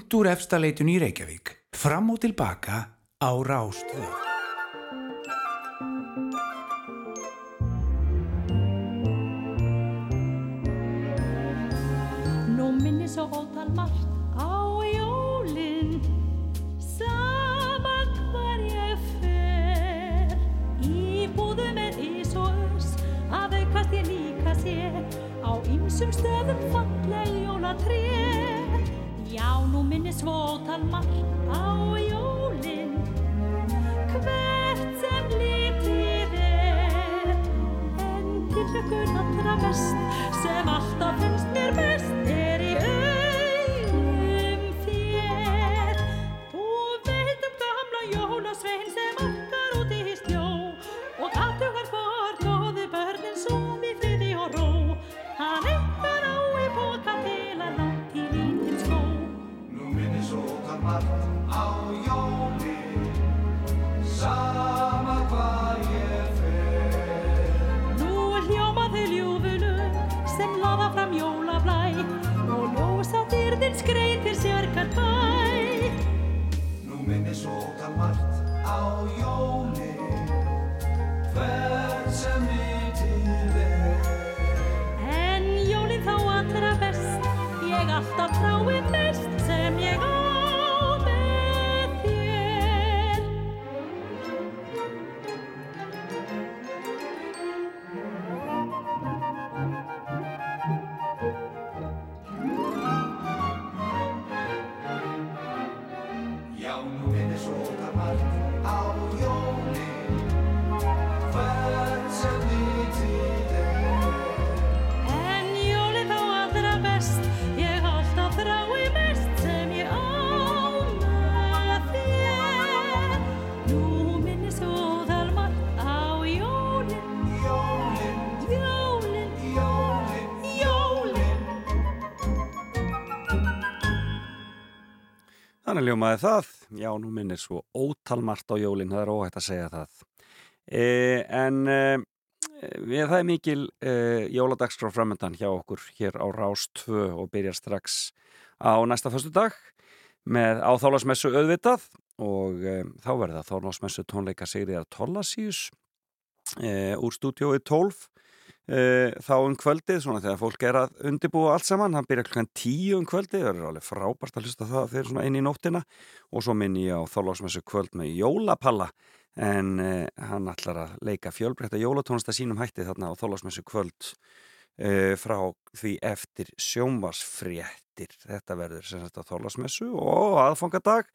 beint úr efstaleitun í Reykjavík, fram og tilbaka á Rástvöld. mamma Þannig ljómaði það, já nú minnir svo ótalmart á jólinn, það er óhægt að segja það. E, en e, við, það er mikil e, jóladagsgráð framöndan hjá okkur hér á Rástvö og byrjar strax á næsta fyrstu dag með áþálasmessu auðvitað og e, þá verða þálasmessu tónleika Sigriðar Tollasíus e, úr stúdiói 12 Eh, þá um kvöldið svona þegar fólk er að undibúa allt saman, hann byrja klukkan tíu um kvöldið það er alveg frábært að hlusta það þegar svona inn í nóttina. Og svo minn ég á þállásmessu kvöld með jólapalla. En eh, hann ætlar að leika fjölbreytta jólatónasta sínum hætti þarna á þállásmessu kvöld eh, frá því eftir sjómasfréttir þetta verður sem sagt á þállásmessu og aðfangadag.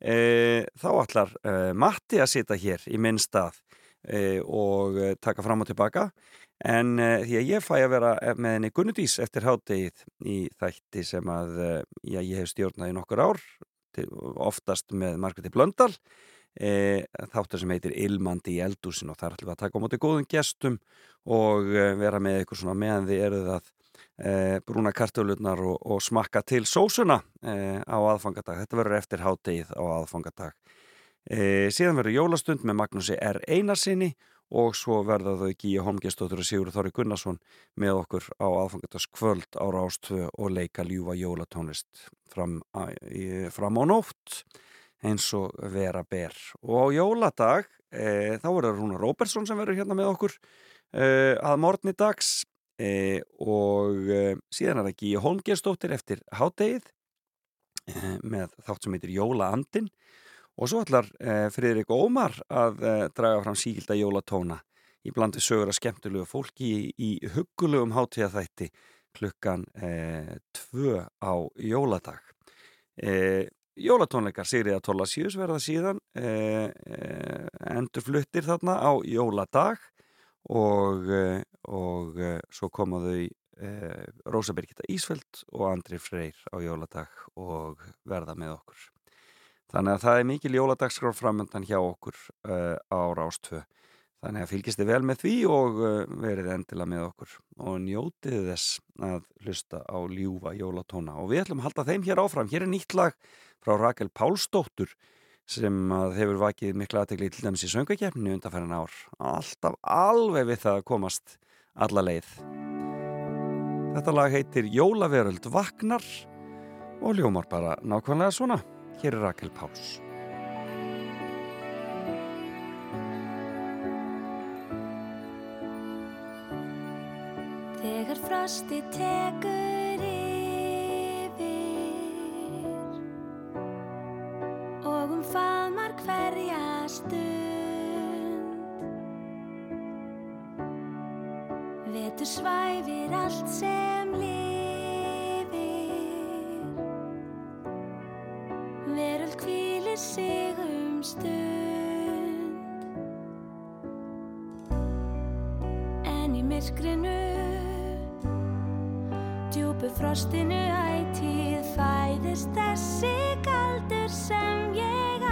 Eh, þá ætlar eh, Matti að sita hér í minn stað og uh, taka fram og tilbaka en uh, því að ég fæ að vera með henni Gunnudís eftir hádegið í þætti sem að já, ég hef stjórnað í nokkur ár til, oftast með Margreti Blöndal e, þáttur sem heitir Ilmandi í eldúsin og þar ætlum við að taka á móti góðum gestum og vera með ykkur svona meðan þið eruð að e, brúna kartölurnar og, og smakka til sósuna e, á aðfangadag. Þetta verður eftir hádegið á aðfangadag. E, síðan verður jólastund með Magnúsi R. Einarsinni og svo verða þau Gíja Holmgestóttur og Sigur Þorri Gunnarsson með okkur á aðfangadagskvöld á Rástvö og leika ljúfa jólatónlist fram, fram á nótt eins og vera ber. Og á jóladag e, þá verður Rúna Róbersson sem verður hérna með okkur e, að morgni dags. Og síðan er það Gíja Holmgestóttir eftir hádegið með þátt sem heitir Jólaandin og svo ætlar eh, Friðrik Ómar að eh, draga fram síkilda jólatóna í blandi sögur að skemmtilegu fólki í, í huggulegum hátíðaþætti klukkan eh, tvö á jóladag. Eh, jólatónleikar Sigriða Tólasíus verða síðan eh, eh, endurfluttir þarna á jóladag og, og svo komaðu Rósa Birgitta Ísfeld og Andri Freyr á jóladag og verða með okkur. Þannig að það er mikil jóladagskrár framöndan hjá okkur uh, á Rástvö. Þannig að fylgist þið vel með því og uh, verið endilega með okkur og njótið þess að hlusta á ljúfa jólatóna. Og við ætlum að halda þeim hér áfram. Hér er nýtt lag frá Rakel Pálsdóttur sem hefur vakið mikla aðtegli til dæmis í söngakefninu undanfærin ár. Alltaf alveg við það að komast alla leið. Þetta lag heitir Jólaveröld Vagnar og ljómar bara nákvæmlega svona. Hér er Rakel Páls. Þegar frosti tekur yfir og um faðmar hverja stund Vetur svæfir allt sem lifir Veröld hvílir sig um stund. En í myrkrinu Djúpu frostinu ætíð fæðist þessi galdur sem ég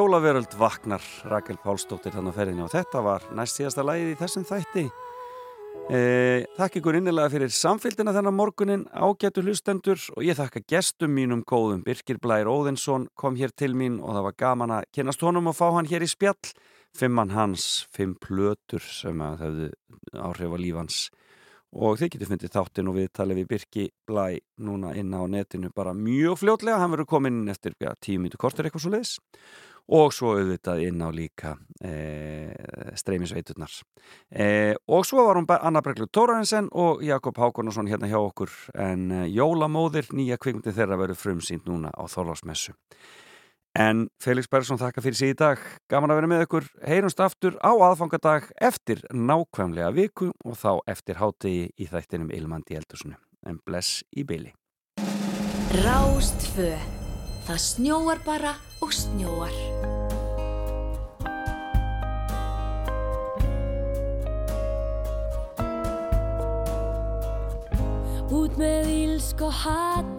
Jólaveröld vaknar. Rakel Pálsdóttir þannig á ferðinni og þetta var næst síðasta lagið í þessum þætti. Eh, þakka ykkur innilega fyrir samfélgina þennan morgunin ágætu hlustendur og ég þakka gestum mínum góðum. Birkir Blær Óðinsson kom hér til mín og það var gaman að kynast honum og fá hann hér í spjall. Fimmann hans, fimm plötur sem að það hefðu áhrif á lífans og þið getur fundið þáttinn og viðtalið við Birki Blæ núna inn á netinu bara mjög fljótlega, hann verður komin eftir tíu mínu kortur eitthvað svo leiðis og svo auðvitað inn á líka e, streymisveiturnar. E, og svo var hún Anna Breglu Tóraðinsen og Jakob Hákonarsson hérna hjá okkur. En e, Jólamóðir, nýja kvikmyndi þeirra verður frumsýnd núna á Þorlásmessu en Felix Bergson þakka fyrir í dag, gaman að vera með ykkur. Heyrumst aftur á aðfangadag eftir nákvæmlega viku og þá eftir hátegi í þættinum Ilmandi Eldursunu en bless í byli Rástfö Það snjóar bara og snjóar. Út með ílsk og hatur,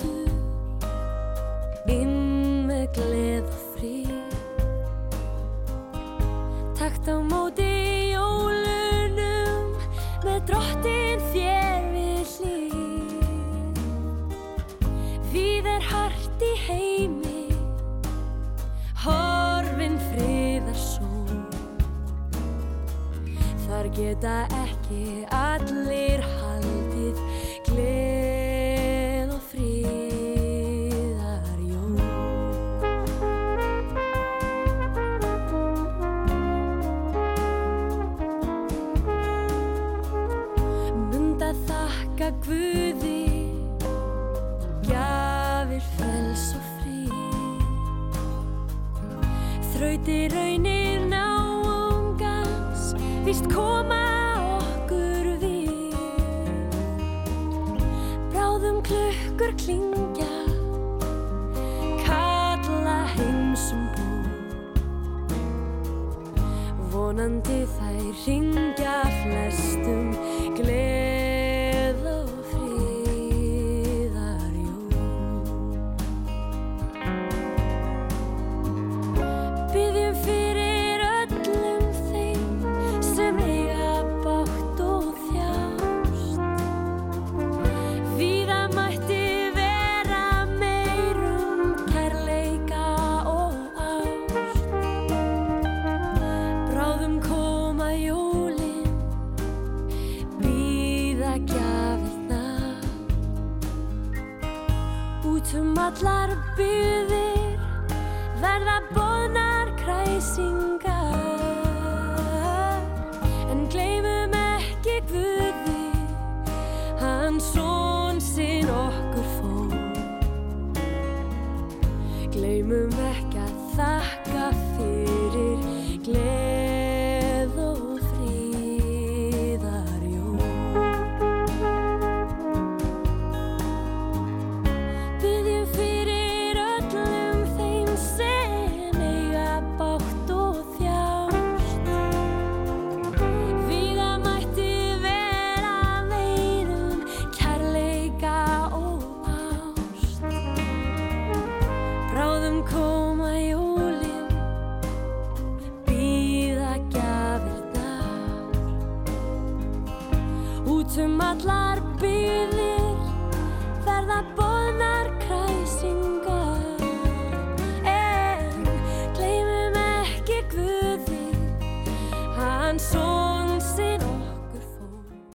Þar